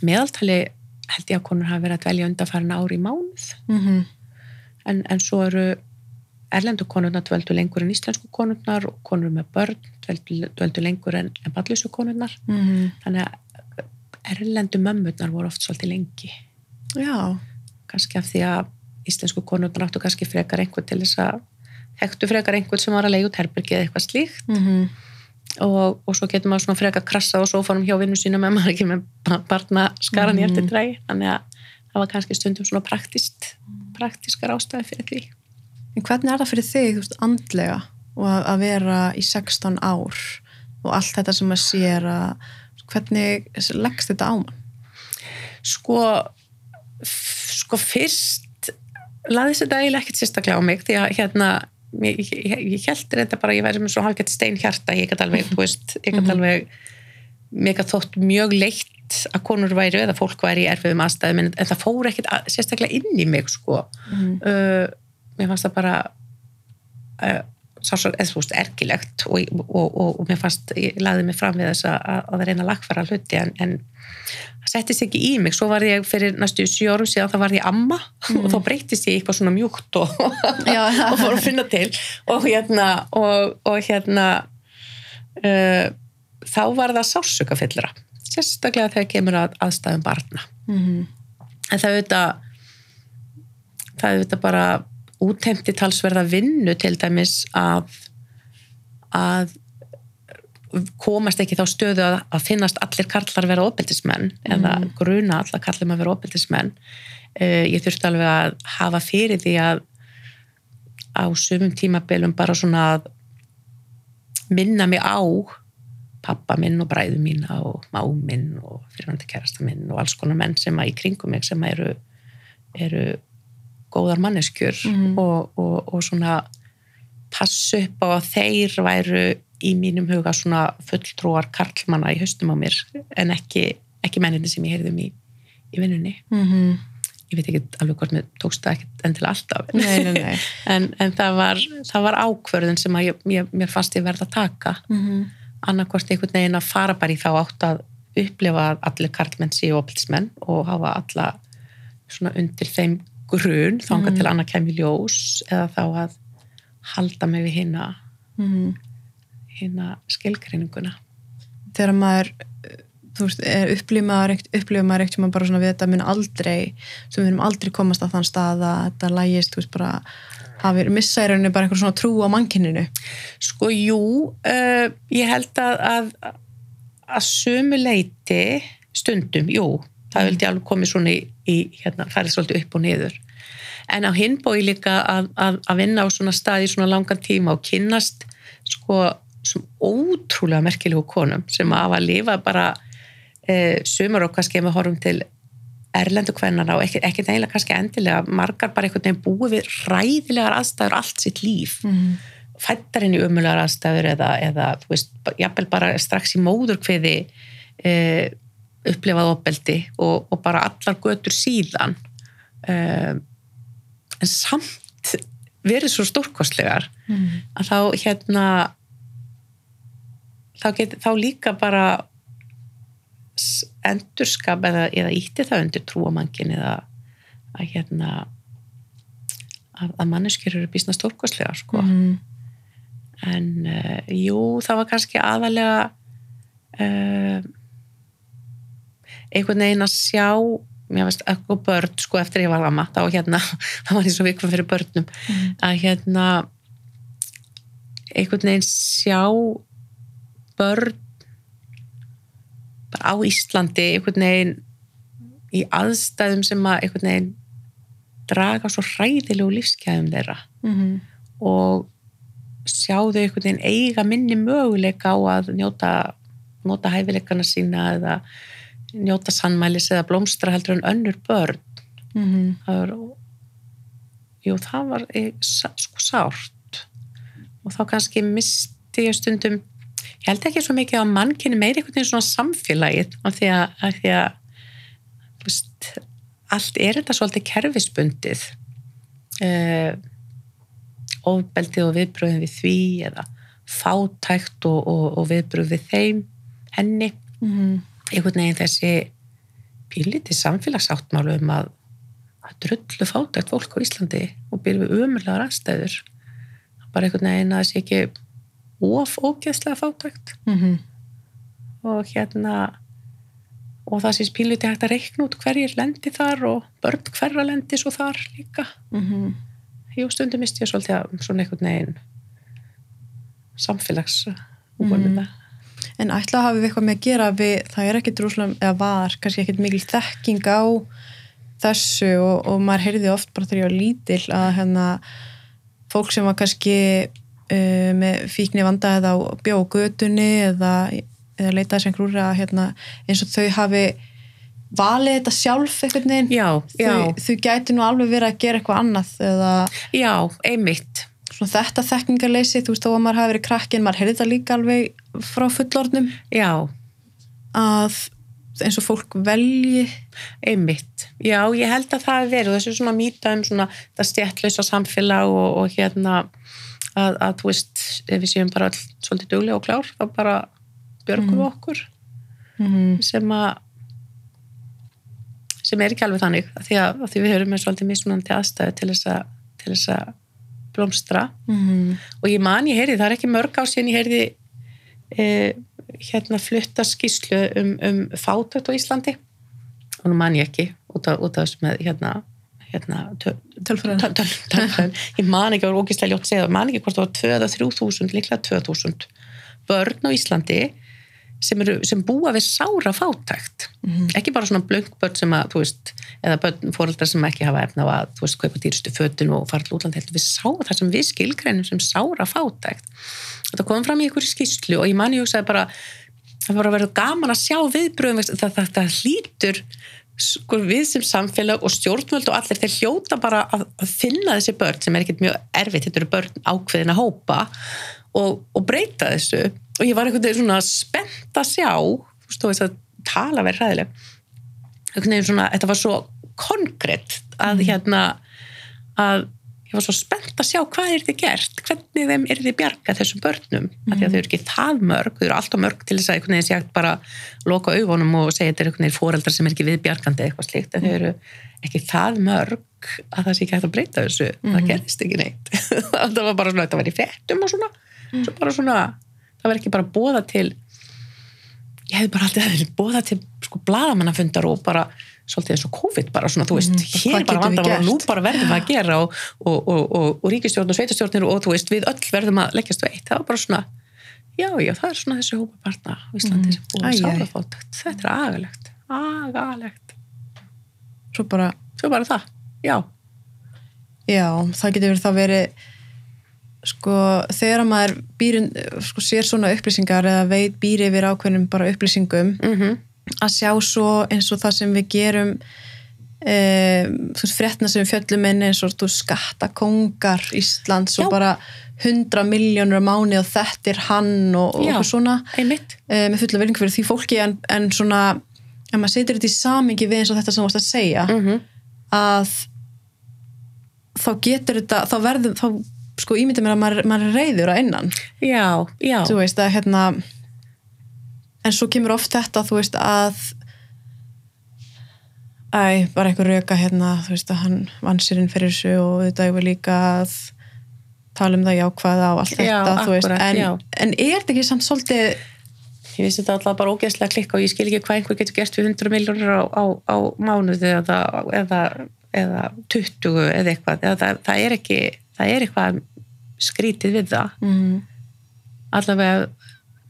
Meðaltali held ég að konur hafa verið að dvelja undanfærin ári í mánuð Mm en, en svo eru erlendu konurnar dveldu lengur en íslensku konurnar og konur með börn dveldu, dveldu lengur en, en ballusu konurnar. -hmm. Þannig að erlendu mömmurnar voru oft svolítið lengi. Já. kannski af því að íslensku konurnar áttu kannski frekar einhvern til þess að þekktu frekar einhvern sem var að leiða út herbyrgi eða eitthvað slíkt Mm og, og svo getur maður svona frekar krassað á sófanum hjá vinnu sína með maður ekki með barna skaran í Mhm. eftir drægi þannig að það var kannski stundum svona praktist praktiskar ástæði fyrir því En hvernig er það fyrir þig, þú veist, andlega og að, að vera í 16 ár og allt þetta sem maður sér að hvernig leggst þetta á mann? sko sko fyrst laði þetta eiginlega ekkert sérstaklega á mig því að hérna ég, ég, ég held reynda bara að ég væri með svo halgett steinhjarta ég get alveg, þú veist, ég get Mhm. alveg mér gætt þótt mjög leitt að konur væri eða fólk væri í erfiðum aðstæðum en, en það fór ekkert sérstaklega inn í mig sko Mm uh, mér fannst það bara uh, sá svo, eða þú veist, ergilegt og, og, og, og mér fannst, ég laði mig fram við þess að, að reyna að lagfæra hluti en, en það settist ekki í mig. Svo var ég fyrir næstu sjö árum síðan þá var ég amma og þá breytist ég eitthvað svona mjúkt og, fór að finna til. Og hérna og, og hérna uh, þá var það sásukafyllra sérstaklega þegar kemur að aðstæðum barna. -hmm. en það auðvitað það auðvitað bara útheimti talsverða vinnu til dæmis að að komast ekki þá stöðu að, að finnast allir karlar vera ofbeldismenn eða Mm. gruna allar karlar með vera ofbeldismenn uh, ég þurfti alveg að hafa fyrir því að á sumum tímabilum bara svona að minna mig á pappa minn og bræðu mín og má minn og fyrirvændi kærasta minn og alls konar menn sem að í kringum mig sem að eru, eru góðar manneskjur Mhm. og, og, og svona passu upp á að þeir væru í mínum huga svona fulltrúar karlmanna í haustum á mér en ekki, ekki menninni sem ég heyrðum í, í vinnunni. Mm Ég veit ekki alveg hvort mér tókst það ekkert endilega alltaf Nei, nei, nei. en, en það, var, það var ákvörðun sem ég, ég, mér fannst ég verða að taka Mm annarkvort einhvern veginn að fara bara í þá átt að upplifa allir karlmenn séu opilsmenn og hafa alla svona undir þeim grun þanga Mhm. til annað kemur ljós eða þá að halda mig við hinna, -hmm. hinna skilgreininguna. Þegar maður þú veist, upplifir maður eitt sem maður bara svona við þetta mun aldrei sem við erum aldrei komast að þann stað að þetta lægist, þú veist, bara hafi missa í rauninni bara einhver svona trú á mannkinninu Sko, jú, uh, ég held að, að, að sömu leiti stundum, jú, það vildi alveg komið svona í, í hérna, færið svolítið upp og niður. En á hinbói líka að, að, að vinna á svona stað í svona langan tíma og kynnast sko svona ótrúlega merkilegu konum sem að hafa að lifa bara e, sumar og kannski ef við horfum til erlendu kvennana og ekkert eiginlega kannski endilega margar bara einhvern veginn búið við ræðilegar aðstæður allt sitt líf Mhm. fættar inn í umulugar aðstæður eða, eða þú veist, jafnvel bara strax í móðurkviði e, upplifað opbeldi og, og bara allar götur síðan e, en samt verið svo stórkostlegar Mhm. að þá hérna þá, get, þá líka bara endurskap eða, eða ítti það undir trúamankin eða að hérna að, að manneskjur eru bísna stórkostlegar sko Mhm. en uh, jú, það var kannski aðalega uh, einhvern veginn að sjá mér veist, eitthvað börn, sko, eftir ég var lama þá hérna, það var eins og vikvað fyrir börnum Mhm. að hérna einhvern veginn sjá börn bara á Íslandi einhvern veginn í aðstæðum sem að einhvern veginn draga svo hræðilegu lífskeiðum þeirra Mhm. og sjá þau einhvern veginn eiga minni möguleika á að njóta, njóta hæfileikana sína eða njóta sannmælis eða blómstra heldur en önnur börn Mhm. það var jú, það var eh, sko sárt og þá kannski misti ég stundum ég held ekki svo mikið að mannkinni meiri einhvern veginn svona samfélagið af því að, af því að veist, allt er þetta svolítið kerfisbundið uh, ofbeldið og viðbröðin við því eða fátækt og, og, og viðbröð við þeim henni Mhm. Einhvern veginn þessi pínlítið samfélagsáttmálu um að að drullu fátækt fólk á Íslandi og byrju við umurlegar aðstæður bara einhvern veginn að þessi ekki of ógeðslega fátækt Mhm. og hérna og það sést pínlítið hægt að reikna út hverjir lendi þar og börn hverra lendi svo þar líka Mhm. jú stundum misti ég svolítið að svona einhvern veginn samfélags Mhm. En ætla að hafi við eitthvað með að gera við, það er ekkit rúslega, eða var, kannski ekkit mikil þekking á þessu og, og maður heyrði oft bara þegar ég var lítil að hérna fólk sem var kannski uh, með fíkni vanda eða á- bjó á götunni eða, eða leitaði sem grúri að hérna eins og þau hafi valið þetta sjálf já, já, þau, þau gæti nú alveg verið að gera eitthvað annað eða já, einmitt svona þetta þekkingarleysi, þú veist þó að maður hafi verið krakkin, maður heyrði þetta líka alveg frá fullornum já, að eins og fólk velji. Einmitt. Já, ég held að það er verið og þessu svona mýta um svona það stjættlausa samfélag og, og hérna að, að þú veist, ef við séum bara all, svolítið duglega og klár, þá bara björgum við okkur. Mm sem að sem er ekki alveg þannig af því að, að því við höfum með svolítið mismunandi aðstæðu til þess að, blómstra -hmm. og ég man ég heyrði, það er ekki mörg á síðan ég heyrði e, hérna flutta skýslu um, um fátækt á Íslandi og nú man ég ekki út af, þessu með hérna, hérna tö- Tölfræðin. töl- töl- ég man ekki, það var ógæslega ljótt segja það, man ekki hvort það var 2 eða 3000, líklega 2000 börn á Íslandi sem, eru, sem búa við sára fátækt. Mhm. ekki bara svona blöng börn sem að þú veist, eða börn fóreldrar sem ekki hafa efna að þú veist, kaupa dýrstu fötun og fara til útland við sá það sem við skilgreinum sem sára fátækt. Þetta kom fram í einhverju skýslu og ég man ég hugsaði bara það var að vera gaman að sjá viðbröðum veist, það, það, það hlýtur sko, við sem samfélag og stjórnvöld og allir þeir hljóta bara að, að finna þessi börn sem er ekkert mjög erfitt þetta eru börn ákveðin að hópa og, og breyta þessu. Og ég var einhvern veginn svona spennt að sjá þú veist, þú veist að tala verið hræðileg. Einhvern veginn svona, þetta var svo konkrétt að hérna að ég var svo spennt að sjá hvað er þið gert, hvernig þeim er þið bjarga þessum börnum, mm. af því að þau eru ekki það mörg, þau eru alltaf mörg til þess að einhvern veginn sé bara loka augunum og segja þetta er einhvern veginn fóreldrar sem er ekki viðbjargandi eitthvað slíkt, en þau eru ekki það mörg að það sé ekki hægt að breyta þessu. Það gerist ekki neitt. Það var bara svona, þetta var í fettum og svona svo bara svona, það var ekki bara bóða til ég hefði bara alltaf bóða til sko bladamannafundar og bara svolítið eins og COVID bara svona, þú veist, Mhm, bara hér bara vandamál og nú bara verðum við að gera og, og, og, og, ríkistjórn og sveitastjórnir og þú veist, við öll verðum að leggjast veitt, það var bara svona já, já, það er svona þessi hópa barna á Íslandi Mhm. sem búið sárafátækt þetta er agalegt, agalegt. Svo bara, svo bara það, já, Já, það getur verið þá verið sko, þegar maður býr, sko, sér svona upplýsingar eða veit býr yfir ákveðnum bara upplýsingum mm að sjá svo eins og það sem við gerum e, veist, fréttina sem fjöllum inn eins og skattakongar Íslands Já. og bara 100 miljónur á mánu og þetta er hann og, og Já. svona einmitt e, með fulla verðingu fyrir því fólki en, en svona, ef maður setur þetta í samingi við eins og þetta sem þú varst að segja mm að þá getur þetta, þá verður þá sko ímyndið mér að maður, maður reyður að innan. Já, já, þú veist að hérna en svo kemur oft þetta þú veist að æ, bara einhver röka hérna þú veist að hann vann sér inn fyrir þessu og þetta er líka að tala um það jákvæða og allt Já, þetta akkúrat, en, en er þetta ekki samt svolítið ég vissi þetta alltaf bara ógeðslega klikka og ég skil ekki hvað einhver getur gert við 100 miljónur á, á, á mánuði eða, eða, eða 20 eða eitthvað. Eða það, það er ekki, það er eitthvað skrítið við það. Mm, allavega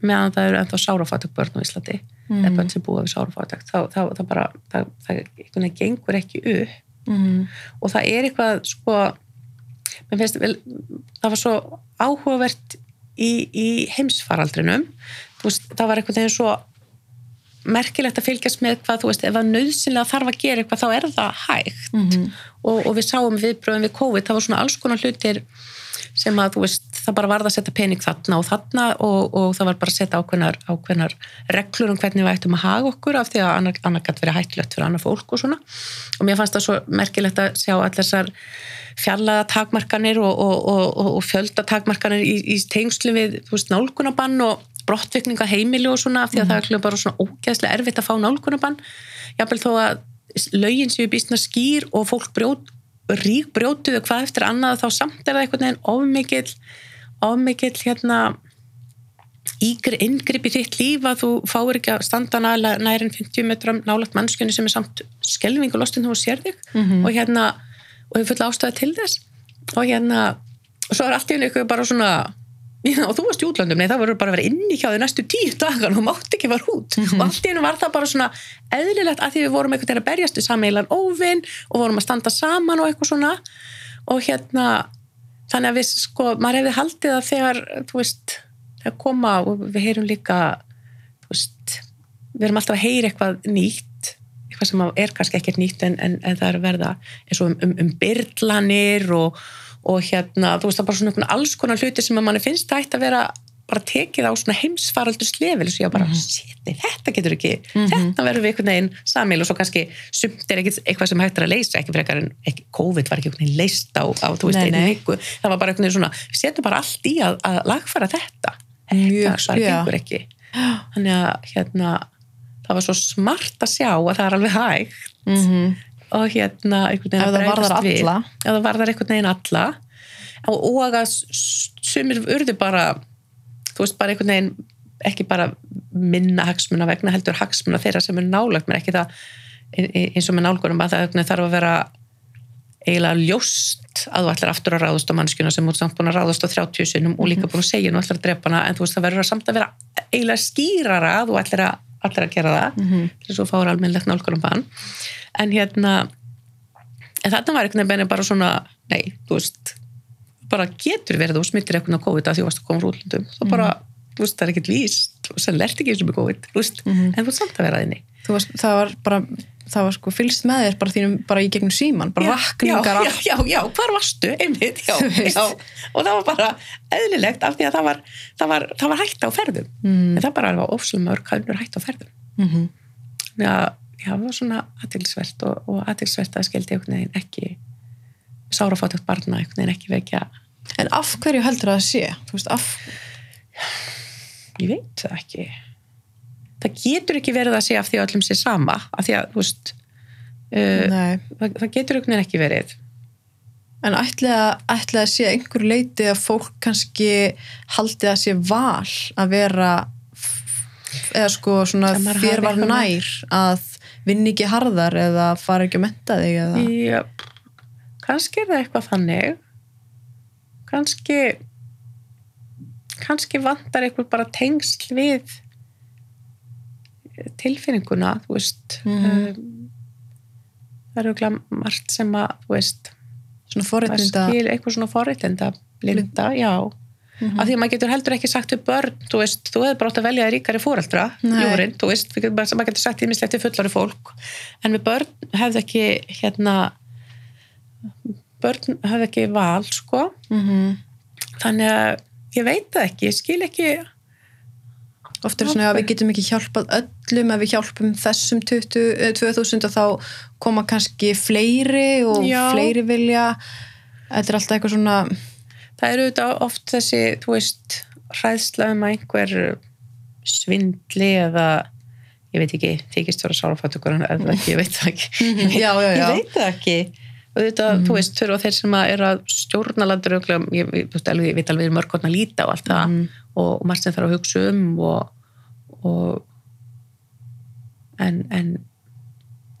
meðan það eru ennþá sárafátök börn á Íslandi Mm. eða börn sem búa við sárafátök þá, þá, það bara, það, það gengur ekki upp. Mm, og það er eitthvað sko finnst, vel, það var svo áhugavert í, í heimsfaraldrinum. Veist, það var einhvern veginn svo merkilegt að fylgjast með hvað þú veist, ef það nöðsynlega þarf að gera eitthvað þá er það hægt. Mm, og, og við sáum viðbröðum við COVID, það var svona alls konar hlutir sem að þú veist, það bara varð að setja pening þarna og þarna og, og það var bara að setja ákveðnar, ákveðnar reglur um hvernig við ættum að haga okkur af því að annar, annar gætt verið hættilegt fyrir annar fólk og svona. Og mér fannst það svo merkilegt að sjá allar þessar fjallaða takmarkanir og, og, og, og fjölda takmarkanir í, í tengslu við þú veist, nálgunabann og brottvikninga heimili og svona af því að það er bara svona ógeðslega erfitt að fá nálgunabann jáfnvel þó að lögin séu býstna skýr og fólk brjót, rík brjótuðu hvað eftir annað þá samt er það einhvern veginn ofmikill ofmikill hérna inngrip í þitt líf að þú fáir ekki að standa næla- nær en 50 metrum nálagt mannskjönu sem er samt skelving og lostin þú sér þig Mhm. og hérna og hefur fulla ástæði til þess og hérna og svo er allt í henni eitthvað bara svona já, og þú varst í útlöndum, nei það voru bara að vera inni hjá þau næstu tíu dagan og mátt ekki fara út. Og allt í henni var það bara svona eðlilegt að því við vorum einhvern veginn að berjast við sameilan óvinn og vorum að standa saman og eitthvað svona. Og hérna þannig að við sko, maður hefði haldið að þegar, þú veist þegar koma og við heyrum líka þú veist, við erum alltaf að heyra eitthvað nýtt eitthvað sem er kannski ekkert nýtt en, en, en það er verða eins og um, um, um byrlanir og, og hérna, þú veist, það er bara svona alls konar hluti sem að manni finnst ætti að vera bara tekið á svona heimsfaraldur slefil og ég bara, mm -hmm. þetta getur ekki þetta verður við einhvern veginn samil og svo kannski sumt er ekkert eitthvað sem hægt er að leysa ekki frekar en ekki, COVID var ekki einhvern veginn leist á, á þú veist, einu viku. Það var bara einhvern veginn svona, við setjum bara allt í að, að lagfæra þetta. Þetta bara gengur ekki. Þannig að hérna það var svo smart að sjá að það er alveg hægt. Mm og hérna Ef að það varðar alla. ef það varðar einhvern veginn alla. Og, og að sumir urðu bara þú veist bara einhvern veginn ekki bara minna hagsmuna vegna heldur hagsmuna þeirra sem er nálagt mér. Ekki það e- e- eins og með nálgunum að það þarf að vera eiginlega ljóst að þú ætlar aftur að ráðast á mannskjuna sem ert samt búin að ráðast á 30 sinum og líka búin að segja nú ætlar að drepa hana en þú veist það verður að samt að vera eiginlega skýrara að þú ætlar að, ætlar að gera það Mhm. til þess að þú fáir almennlegt nálgunum bann en hérna en þarna var einhvern veginn bara svona nei, þú veist bara getur verið að þú smittir eitthvað á COVID að því þú varst að koma frá útlundum þá bara, þú veist, það er ekkert víst og sem lert ekki eins og með COVID, þú veist Mhm. en þú ert samt að vera inni Þú varst, það var bara það var sko fylgst með þér bara þínum bara í gegnum síman, bara rakningar já, já, já, já, hvar varstu, einmitt já, já, og það var bara eðlilegt af því að það var, það var, það var hægt á ferðum. Mm. en það bara var ofslega mörg hannur hægt á ferðum. Mhm. þannig að já, það var svona aðtilsvert og, og aðtilsvert að skildi ekki sárafáttökt barna ekki vekja. En af hverju heldur það að sé? Þú veist, af, ég veit það ekki það getur ekki verið að sé af því að öllum sé sama af því að, þú veist uh, það, það getur veginn ekki verið. En ætli að, að sé einhver leiti að fólk kannski haldi að sé val að vera eða sko svona þér var nær að vinna ekki harðar eða fara ekki að menta þig eða? Já, kannski er það eitthvað þannig. Kannski kannski vantar eitthvað bara tengsl við tilfinninguna þú veist Mhm. um, það eru glæm margt sem að þú veist skil eitthvað svona forréttinda blinda, já Mhm. af því að maður getur heldur ekki sagt við börn þú veist, þú hefur bara átt að velja ríkari fóreldra Nei. júrin, þú veist, við getum bara, maður getur sagt ímislegt til fullari fólk, en við börn hefðu ekki, hérna börn hefðu ekki val, sko mm þannig að ég veit það ekki, ég skil ekki oft er svona að við getum ekki hjálpað öllum ef við hjálpum þessum 20, eh, 2000 og þá koma kannski fleiri og Já. fleiri vilja þetta er alltaf eitthvað svona það eru auðvitað oft þessi, þú veist hræðsla um að einhver svindli eða ég veit ekki, þykist vera sárafættugur en eða ekki, ég veit það ekki já, já, já. ég veit það ekki auðvitað, þú veist, þurfa þeir sem að eru að stjórna landur ég, ég, ég, alveg, veit alveg mörgurna líta á allt það Mhm. og, og margt sem þarf að hugsa um og, og en, en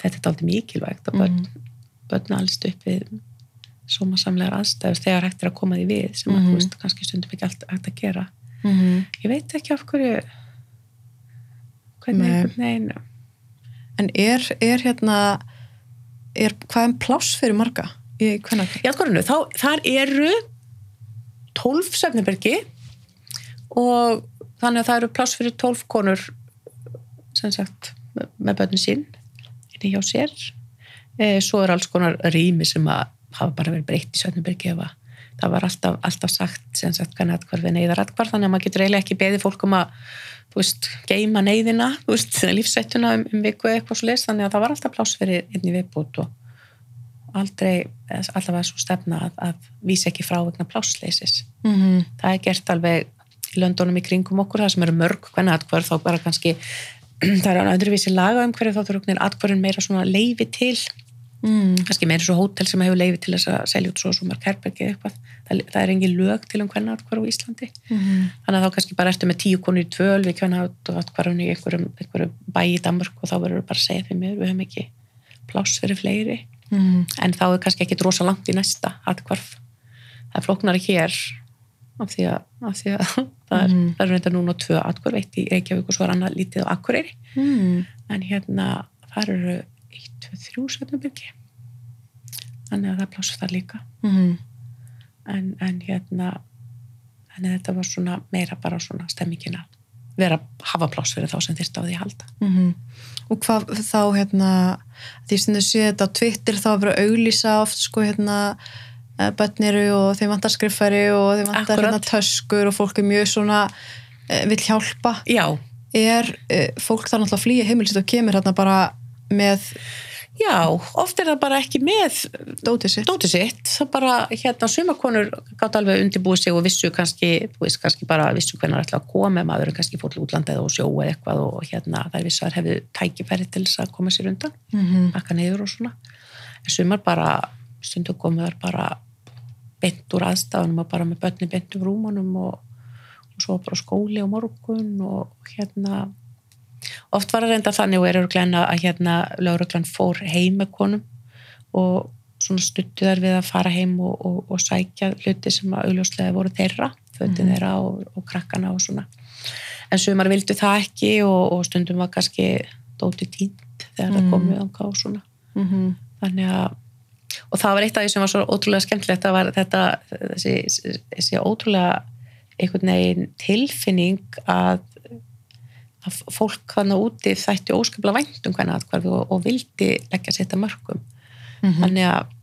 þetta er aldrei mikilvægt og börn, börn alls upp við sómasamlegar aðstæður þegar hægt er að koma því við sem að Mhm. þú veist, kannski stundum ekki allt hægt að gera Mhm. ég veit ekki af hverju hvernig einhvern veginn en er, er hérna er, hvað er pláss fyrir marga í hvernig í atkvarðinu, þá, þar eru 12 svefnibergi og þannig að það eru pláss fyrir 12 konur sem sagt með, börnin sín inni hjá sér e, svo er alls konar rými sem að hafa bara verið breytt í svefnibergi ef að það var alltaf, alltaf sagt sem sagt hvernig atkvarð við neyðar atkvarð þannig að maður getur eiginlega ekki beðið fólk um að þú veist, geima neyðina þú veist, lífsættuna um, um viku eða eitthvað svo leist þannig að það var alltaf pláss fyrir einni viðbútt og aldrei, allavega svo stefna að, að vísa ekki frá vegna plássleysis. mm -hmm. Það er gert alveg í löndunum í kringum okkur, það sem eru mörg hvernig atkvörð þá bara kannski það er öðruvísi laga um hverju þá þurfa atkvörðin meira svona leifi til mm. kannski meira svo hótel sem hefur leifi til þess að selja út svo herbergi eða eitthvað það, það er engin lög til um hvernig atkvörð á Íslandi Mm þannig að þá kannski bara ertu með tíu konur í tvöl við hvernig atkvörðin í einhverjum, einhverjum bæ í Danmörk og þá verður bara að segja því mér við höfum ekki pláss fyrir fleiri Mm. en þá er kannski ekki rosa langt í næsta atkvarf. Það flóknari hér af því að, af því að það, er, það er reynda núna tvö atkvarf, eitt í Reykjavík og svo er annað lítið á Akureyri. Mm. en hérna þar eru eitt, tvö, þrjú svefnabyrgi þannig að það pláss þar líka. Mm. en, en hérna en þetta var svona meira bara svona stemmingin að vera hafa pláss fyrir þá sem þyrst á því að halda. Mm og hvað þá hérna því sem þau séu þetta á Twitter þá er verið að auglýsa oft sko hérna börn eru og þeim vantar skriffæri og þeim vantar hérna töskur og fólk er mjög svona eh, vill hjálpa. Já, er uh, fólk þar náttúrulega að flýja heimilsitt og kemur hérna bara með já, oft er það bara ekki með dótið sitt. dótið sitt, það bara hérna sumakonur gátt alveg undirbúið sig og vissu kannski, veist, kannski bara vissu hvernig það ætla að koma, maður er kannski til útlandið og sjó eða eitthvað og hérna það vissar hefðu tækifæri til þess að koma sér undan mm -hmm. akka neyður og svona. En sumar bara, stundu komuðar bara beint úr aðstafanum og bara með börni beint úr rúmanum og, og svo bara skóli á morgun og hérna oft var það reynda þannig og er örglæna að hérna lauruglan fór heim með konum og svona stuttu þær við að fara heim og, og, og sækja hluti sem að augljóslega voru þeirra fötin Mhm. þeirra og, krakkana og svona en sumar vildu það ekki og, og stundum var kannski dóti tínt þegar það Mhm. komið ánga og svona Mm -hmm. þannig að og það var eitt af því sem var svo ótrúlega skemmtilegt það var þetta þessi, þessi ótrúlega einhvern veginn tilfinning að, að fólk þannig úti þætti óskaplega vænt um hvernig aðkvarfi og, og vildi leggja sér þetta mörgum Mhm. þannig að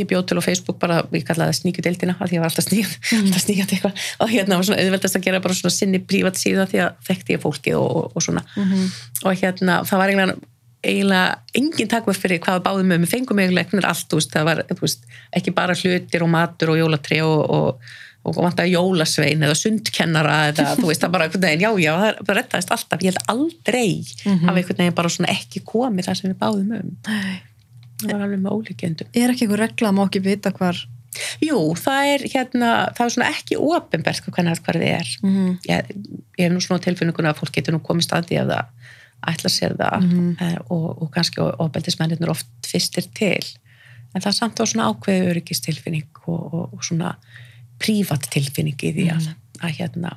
ég bjóð til á Facebook bara, ég kallaði það sníkjudeildina af því ég var alltaf sníkjað alltaf sníkjað eitthvað og hérna var svona auðveldast að gera bara svona sinni prívat síðan því að þekkti ég fólki og, og, og svona Mhm. og hérna það var eiginlega, eiginlega engin takmörk fyrir hvað báðum um við fengum eiginlega allt, veist, það var veist, ekki bara hlutir og matur og jólatri og, og, og vantaði jólasvein eða sundkennara eða þú veist það bara einhvern veginn, já já, það, það rettaðist alltaf. Ég held aldrei Mhm. af einhvern veginn bara svona ekki komið það sem við báðum um. Það var alveg með ólíkjöndum er ekki einhver regla að má ekki vita hvar Jú, það er hérna, það er svona ekki ofinbert hvernig það er. Mm -hmm. ég, ég hef nú svona tilfinninguna að fólk getur nú komið staði að það ætla sér það Mhm. eh, og, og kannski ofbeldismennir oft fyrstir til en það er samt á svona ákveðu öryggistilfinning og, og, og svona prívat tilfinning í því að, að hérna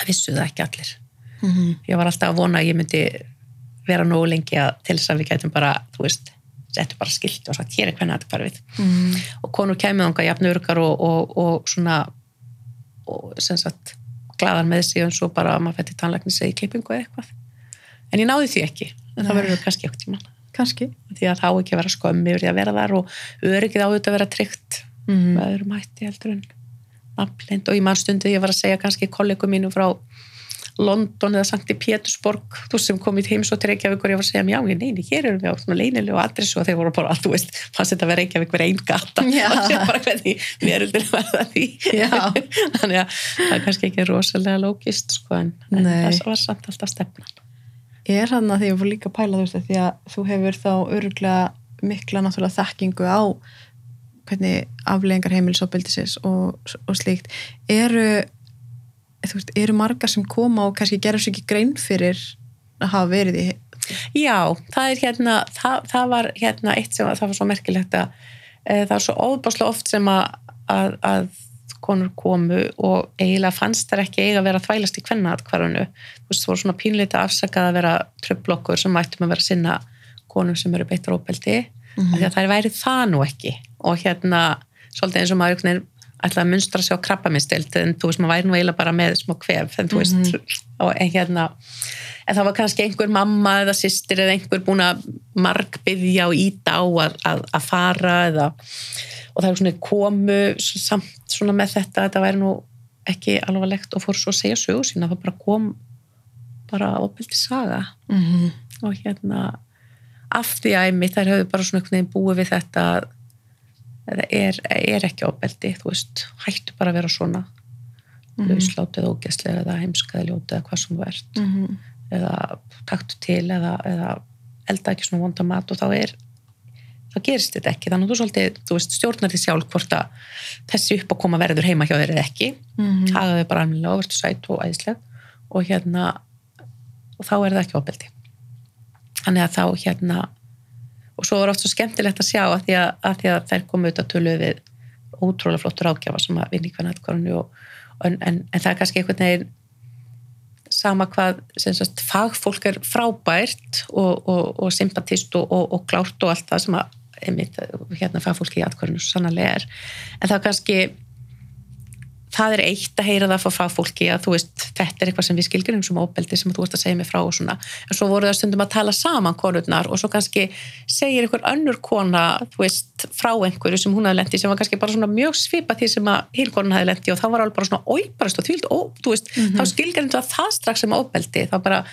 að vissu það ekki allir Mm -hmm. ég var alltaf að vona að ég myndi vera nógu lengi að til þess að við gætum bara, þú veist settu bara skilt og sagt hér er hvernig þetta hverfið mm. og konur kemur þangað jafn örgar og, og, og svona og sem sagt glaðar með sig og svo bara að maður fætti tannlækni segi klippingu eða eitthvað en ég náði því ekki. En það verður kannski ekkert tíma kannski. Því að þá ekki að vera skömmi yfir því að vera þar og öryggið á þetta að vera tryggt mm. með öðrum hætti heldur en nafnlind og í mannstundu ég var að segja kannski kollegum mínu frá London eða Sankti Pétursborg þú sem kom í heims og til Reykjavík og ég var að segja já, ég neini, hér erum við á svona leinilegu adressu. Og þeir voru bara, þú veist, fannst þetta að vera Reykjavík verið einn gata? Já. og Já. þannig að það er kannski ekki rosalega lógist sko, en, en það var samt alltaf stefnan er hann að því að ég fór líka að pæla þú veist því að þú hefur þá öruglega mikla náttúrulega þekkingu á hvernig afleðingar heimilisofbildisins og, og slíkt. Eru veist, eru margar sem koma og kannski gerur sér ekki grein fyrir að hafa verið í Já, það er hérna, það, það var hérna eitt sem það var svo merkilegt að e, það var svo óbáslega oft sem að, að, að konur komu og eiginlega fannst þær ekki eiga að vera þvælast í kvennaatkvarðinu. Þú veist, það voru svona pínleita afsakað að vera tröfblokkur sem mættum að vera sinna konum sem eru beittar óbeldi, mm Mhm. því að þær væri það nú ekki. Og hérna, svolítið eins og maður ætlaði að munstra sig á krabbaminnstild en þú veist, maður væri nú eiginlega bara með smá kvef, en þú veist, og en hérna en það var kannski einhver mamma eða sýstir eða einhver búin að margbyðja og íta á að, að, að fara eða, og það er svona komu samt svona með þetta að þetta væri nú ekki alvarlegt og fór svo að segja sögu sína, það bara kom bara opildi saga mm -hmm. og hérna af því að einmitt þær höfðu bara svona einhvern veginn búið við þetta að það er, er ekki opeldi, þú veist hættu bara að vera svona Mhm. lauslátið ógeðslega eða heimskaði ljótið eða hvað sem þú ert Mhm. eða taktu til eða, eða elda ekki svona vonda mat og þá er þá gerist þetta ekki, þannig að þú svolítið þú veist, stjórnar því sjálf hvort að þessi uppákoma verður heima hjá þér eða ekki. Mhm. hagaði bara almennilega og verður sæt og æðisleg. Og hérna og þá er það ekki opeldi þannig að þá hérna og svo er oft svo skemmtilegt að sjá að því að, að, því að þær komu auðvitað tölu við ótrúlega flottur ágjafa sem að vinna í hvernig aðkvarðinu en, en, en það er kannski einhvern veginn sama hvað sem sagt, fagfólk er frábært og, og, og sympatist og, og, og klárt og allt það sem að einmitt, hérna fagfólki í atkvarðinu svo sannarlega er en það kannski það er eitt að heyra það frá fagfólki að þú veist, þetta er eitthvað sem við skilgjum sem óbeldi sem þú veist að segja mig frá og svona en svo voru það stundum að tala saman konurnar og svo kannski segir einhver önnur kona þú veist, frá einhverju sem hún hafði lendi sem var kannski bara svona mjög svipa því sem að hinn konan hafði lendi og þá var alveg bara svona óiparast og þvíld, ó, þú veist, Mhm. þá skilgjum það það strax sem óbeldi, þá bara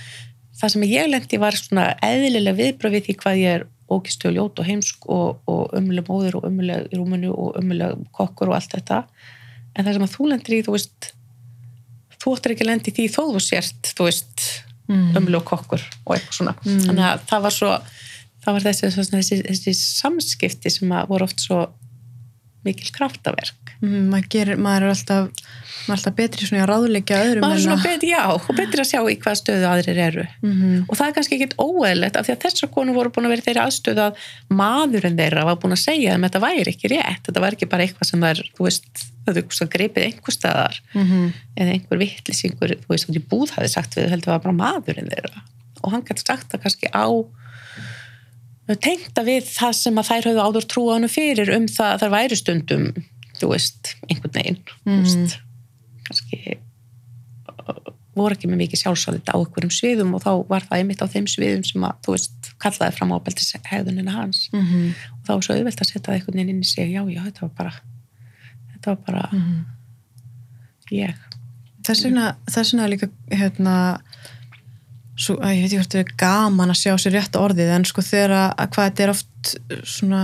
það sem ég lendi var svona eðlilega viðbröð við því hvað ég er ógistu og ljót og heimsk og, og ömuleg móður og ömuleg rúmunu og ömuleg kokkur og allt þetta en það sem að þú lendir í, þú veist þú ættir ekki að lendi því þó þú sért þú veist, Mhm. ömuleg kokkur og eitthvað svona, Mm. þannig að það var svo það var þessi, þessi, þessi, þessi samskipti sem að voru oft svo mikil kraftaverk Mm, maður, gerir, maður er alltaf maður er alltaf betri svona að ráðleggja öðrum maður er svona að- betri, já, og betri að sjá í hvað stöðu aðrir eru Mhm. og það er kannski ekkit óeðlegt af því að þessar konur voru búin að vera í þeirri aðstöðu að maðurinn þeirra var búin að segja að þetta væri ekki rétt, þetta var ekki bara eitthvað sem er, þú veist, það er eitthvað greipið einhver staðar Mhm. eða einhver vittlisingur, þú veist, út í búð hafi sagt við, heldur það var bara maðurinn þeirra og hann gæti sagt það kannski á tengta við það sem að þær höfðu áður trúa hann fyrir um það að þær væri stundum þú veist, einhvern veginn Mhm. veist, kannski uh, voru ekki með mikið sjálfsálið á einhverjum sviðum og þá var það einmitt á þeim sviðum sem að, þú veist, kallaði fram ábeldis hegðunina hans Mhm. og þá var svo auðvelt að setja það einhvern veginn inn í sig já, já, þetta var bara þetta var bara Mhm. ég þess vegna þess vegna líka hérna svo, að ég veit ekki hvort það er gaman að sjá sér rétt orðið en sko þegar að, að hvað þetta er oft svona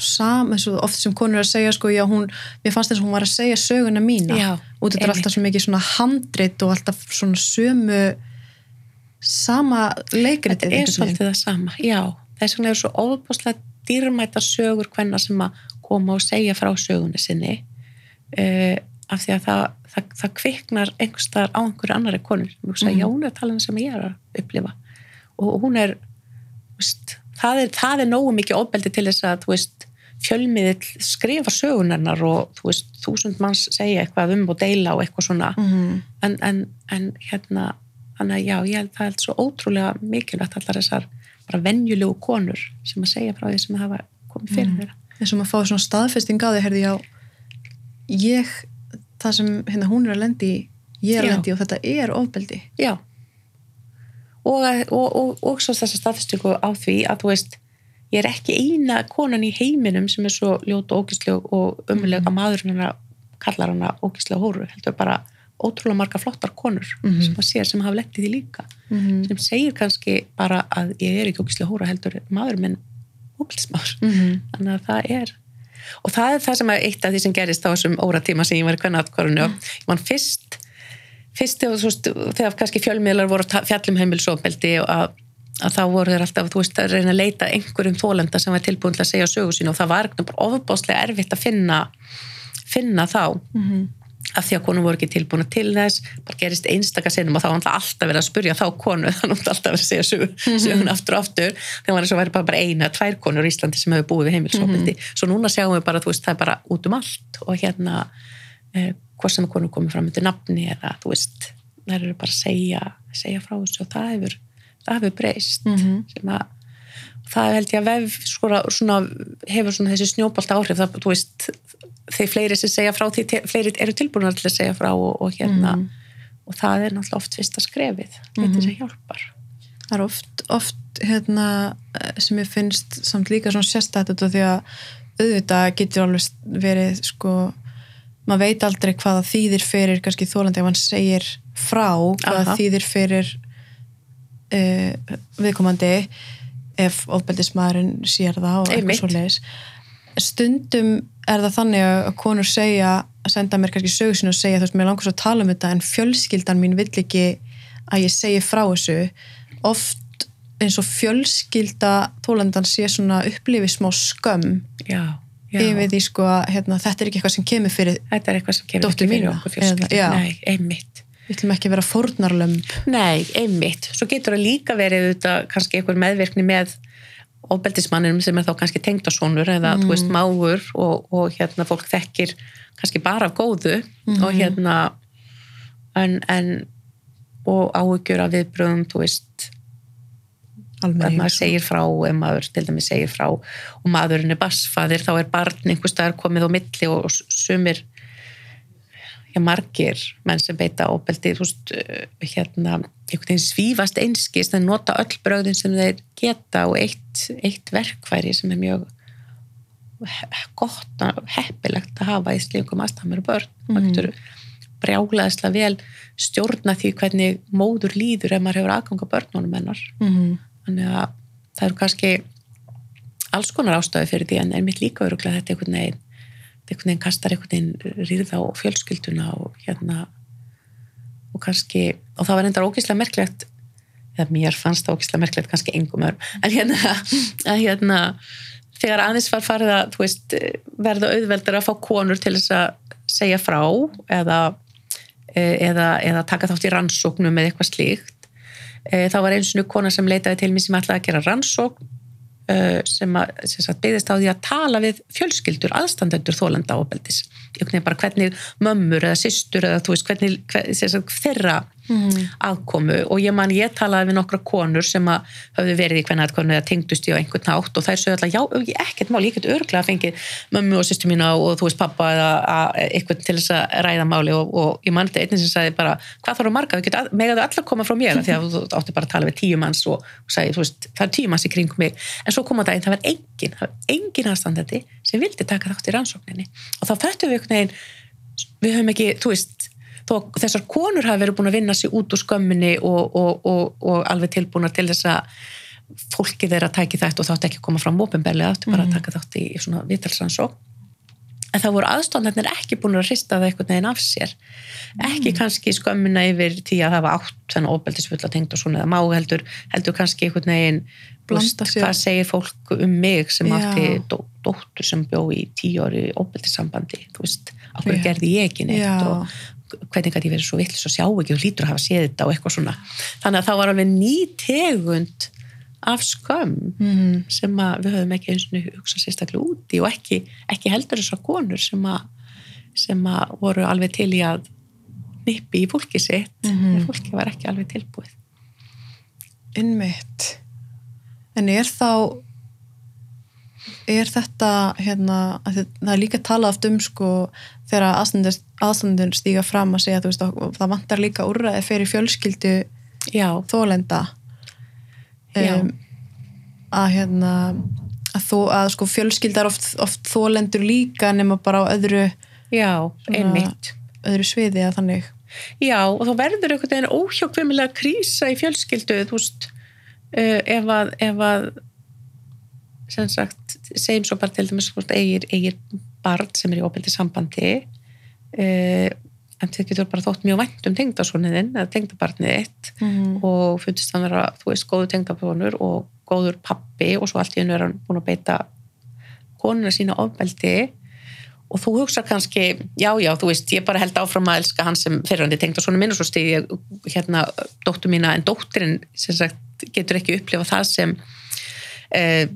sam, eins og oft sem konur er að segja sko, já hún, mér fannst þess að hún var að segja söguna mína. Já, og þetta er alltaf svo mikið svona handrit og alltaf svona sömu sama leikritið þetta er svolítið það sama, já. Þess vegna er svo óbúslega dýrmæta sögur hvenna sem að koma og segja frá sögunni sinni uh, af því að það, það, það kviknar einhverstaðar á einhverju annari konur og hugsa, Mhm. já, hún er talað sem ég er að upplifa. Og hún er veist, það er, það er nógu mikið ofbeldi til þess að, þú veist fjölmiðill skrifa sögunarnar og þú veist, þúsund manns segja eitthvað um og deila og eitthvað svona. Mhm. en, en, en hérna þannig að já, ég held það er svo ótrúlega mikilvægt allar þessar bara venjulegu konur sem að segja frá því sem hafa komið fyrir þeirra. Eins og maður fá svona staðfesting á því heyrði já ég, það sem hérna hún er að lendi ég er að lendi og þetta er ofbeldi. Já. Og, og, og, og svo þessa staðfestingu á því að þú veist ég er ekki eina konan í heiminum sem er svo ljót og ógisleg og ömuleg að maðurinn hennar kallar hana ógislega hóru. Heldur bara ótrúlega marga flottar konur Mhm. sem að sér sem hafa lendið í líka. Mm sem segir kannski bara að ég er ekki ógislega hóra heldur maður minn ógislegur -hmm. þannig að það er og það er það sem er eitt af því sem gerist á þessum óratíma sem ég var í kvennaatkvarinu og ég man fyrst fyrst þegar, veist, þegar kannski fjölmiðlar voru um heimilsofbeldi og að, að þá voru þeir alltaf veist, að reyna að leita einhverjum þólenda sem var tilbúin til að segja sögu sín og það var ofbáslega erfitt að finna finna þá af því að konum voru ekki tilbúin til þess bara gerist einstaka sinnum og þá var náttúrulega alltaf verið að spurja þá konu þannig að alltaf verið að segja sög, sögun aftur og aftur. Þegar var eins og væri bara, bara eina, tvær konur í Íslandi sem hefur búið við heimilsofbeldi svo núna sjáum við bara, veist, það er bara út um allt og hérna eh, hvort sem konur komið fram undir nafni eða þú veist, það eru bara að segja segja frá þessu og það hefur það hefur breyst. Mhm. sem að það held ég að vef svona, svona, hefur svona þessi snjóbolt áhrif það, veist, þeir fleiri sem segja frá því te- fleiri eru tilbúin til að segja frá og, og hérna Mhm. og það er náttúrulega oft fyrsta skrefið þetta sem hjálpar það er oft, oft hérna, eh, sem ég finnst samt líka svona sérstætt því að auðvitað getur alveg verið sko, maður veit aldrei hvaða þýðir fyrir kannski þólandi ef hann segir frá hvaða Aha. þýðir fyrir uh, viðkomandi ef ofbeldismæðurinn sér það og eitthvað svo leiðis stundum er það þannig að konur segja, senda mér kannski sögusin og segja þú veist, mér langar svo að tala um þetta en fjölskyldan mín vill ekki að ég segi frá þessu oft eins og fjölskylda tólendan sé svona upplifi smá skömm já, já. yfir því sko að hérna, þetta er ekki eitthvað sem kemur fyrir þetta er eitthvað sem kemur fyrir mína, okkur já. nei, einmitt við ætlum ekki að vera fórnarlömb Nei, einmitt. Svo getur það líka verið þetta kannski einhver meðvirkni með ofbeldismanninum sem er þá kannski tengdasónur eða þú veist mágur og, og hérna fólk þekkir kannski bara af góðu og hérna en, en og áhugjur af viðbröðum, þú veist ef maður segir frá, ef maður til dæmis segir frá og maðurinn er bassfaðir þá er barn einhvers staðar komið á milli og sumir já, margir menn sem beita óbeldi veist, uh, hérna svífast einskist en nota öll bröðin sem þeir geta og eitt, eitt verkfæri sem er mjög gott og heppilegt að hafa í slíkum aðstæðamur börn. Mm. brjálaðislega vel stjórna því hvernig móður líður ef maður hefur aðganga börnunum hennar. Mm þannig að það eru kannski alls konar ástöðu fyrir því en einmitt líka öruglega þetta einhvern veginn einhvern veginn kastar einhvern veginn rýrða á fjölskylduna og hérna og kannski, og það var endar ógíslega merkilegt eða mér fannst það ógíslega merkilegt kannski engum öðrum en hérna, að hérna þegar aðeins var farið að þú veist, verða auðveldur að fá konur til þess að segja frá eða, eða, eða taka þátt í rannsóknum eða eitthvað slíkt Eh, þá var eins og kona sem leitaði til mér sem ætlaði að gera rannsókn sem, að, sem byggðist á því að tala við fjölskyldur, aðstandendur þólenda ábeldis. Bara hvernig mömmur eða systur eða þú veist hvernig hver, sagt, þeirra aðkomu. Og ég man ég talaði við nokkra konur sem að höfðu verið í hvernig eða tengdust í á einhvern nátt og þær sögðu alltaf já, ég- ekkert mál, ég get örglega að fengi mömmu og sýstu mína og þú veist pappa eða að- eitthvað til þess að ræða máli. Og, og ég man þetta einnig sem sagði bara hvað þarf að marga, getum megaðu allar koma frá mér? Því að þú átti bara að tala við tíu manns og, og sagði, þú veist, það er tíu manns í kringum mig. En svo kom á daginn, það var engin, það var engin við höfum ekki, þú veist þó að þessar konur hafi verið búin að vinna sig út úr skömminni og, og, og, og alveg tilbúna til þess að fólki þeirra tæki þetta og þátti ekki að koma fram ofinberlega, þátti bara að taka þátt í svona vitalsansók en það voru aðstofnarnir ekki búin að hrista það einhvern veginn af sér ekki kannski skömmina yfir því að það var átt þennan óbeldisfulla tengd og svona eða má heldur, heldur kannski Blanda sér. hvað segir fólk um mig sem Já. átti dó, dóttur sem bjó í tíu ári óbeldissambandi þú veist, af hverju Já. gerði ég ekki neitt og hvernig gæti ég verið svo vittlis og sjá ekki og hlýtur að hafa séð þetta og eitthvað svona þannig að það var alveg ný tegund af skömm Mhm. sem að við höfum ekki eins og hugsa sérstaklega úti og ekki, ekki heldur þessar konur sem að, sem að voru alveg til í að nippi í fólki sitt Mhm. en fólki var ekki alveg tilbúið innmitt En er þá er þetta hérna, það er líka talað oft um sko þegar aðstandur stíga fram að segja þú veist, það vantar líka úrræði fyrir fjölskyldu já, þólenda Já. að hérna að, þó, að sko fjölskyldar oft, oft þólendur líka nema bara á öðru, já, Svona- einmitt. öðru sviði að þannig. Já, og þá verður einhvern veginn óhjókvimilega krísa í fjölskyldu, þú veist, uh, ef að, ef að, sem sagt, segjum svo bara til dæmis, veist, eigir, eigir barn sem er í óbyrdi sambandi, uh, en þið getur bara þótt mjög vænt um tengdasoniðinn eða tengdabarnið þitt mm. og fundist hann vera, þú veist, góður tengdabonur og góður pappi og svo allt í hennu er hann búin að beita konuna sína ofbeldi og þú hugsa kannski, já, já, þú veist, ég bara held áfram að elska hann sem fyrirhandi tengd og svona minn og svo stið ég hérna dóttur mína, en dótturinn sem sagt getur ekki upplifa það sem eh,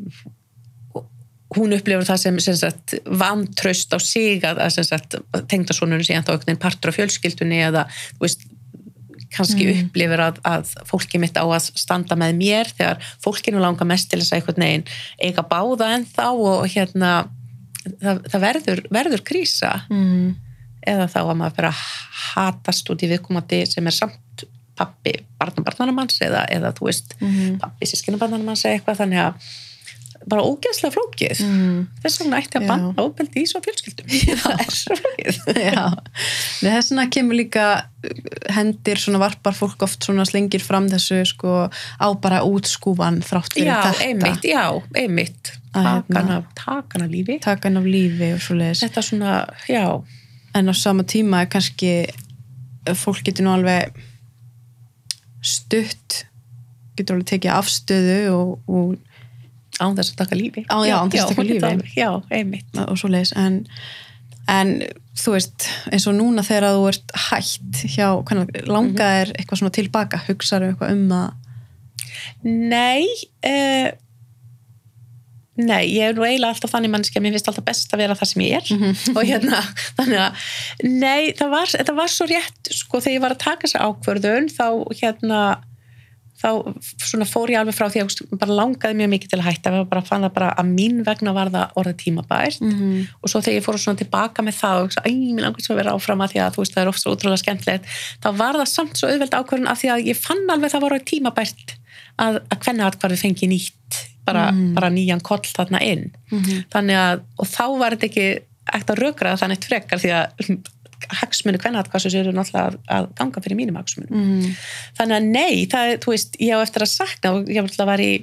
hún upplifur það sem, sem sagt, vantraust á sig að, að tengdasonurinn sé enda á einhvern veginn partur af fjölskyldunni eða, veist, kannski Mm. upplifir að, að fólki mitt á að standa með mér þegar fólkinu langar mest til þess að einhvern veginn eiga báða en þá og hérna það, það verður, verður krísa Mm. eða þá að maður vera að hatast út í viðkomandi sem er samt pappi barnabarnanamanns eða, eða þú veist Mm. pappi sískinabarnanamanns eða eitthvað þannig að bara ógeðslega flókið. Mm. þess vegna ætti að banna óbeldi í svo fjölskyldum. Það er svo flókið. Þess vegna kemur líka hendir svona varpar fólk oft svona slengir fram þessu sko á bara útskúfan þrátt fyrir já, þetta. einmitt, já, einmitt. Að takan hérna- af, takan af lífi. Takan af lífi og svo leiðis þetta svona, já. En á sama tíma er kannski fólk getur nú alveg stutt getur alveg tekið afstöðu og, og, án þess að taka lífi. Á, já, án þess að taka lífi. já, einmitt. Og svo leiðis en, en þú veist eins og núna þegar þú ert hætt hjá, hvernig, langa er eitthvað svona tilbaka, hugsaðu eitthvað um að Nei, uh, nei, ég er nú eiginlega alltaf þannig mannski að mér finnst alltaf best að vera það sem ég er. Mhm. og hérna, þannig að nei, það var, það var svo rétt sko þegar ég var að taka þessa ákvörðun þá hérna þá svona fór ég alveg frá því að bara langaði mjög mikið til að hætta ég bara fann það bara að mín vegna var það orðið tímabært mm og svo þegar ég fór svona tilbaka með það og mér langar svo að vera áfram að því að þú veist það er oft svo útrúlega skemmtilegt þá var það samt svo auðveld ákvörðun af því að ég fann alveg það orðið tímabært að, að hvenna atkvarði fengi nýtt bara, Mm. bara nýjan koll þarna inn -hmm. þannig að, og þá var þetta ekki ekkert að rökraða þannig frekar því að hagsmunni hvenna atkvarðs eru náttúrulega að, ganga fyrir mínum hagsmunum Mm þannig að nei, það er, þú veist, ég á eftir að sakna og ég vil að vera í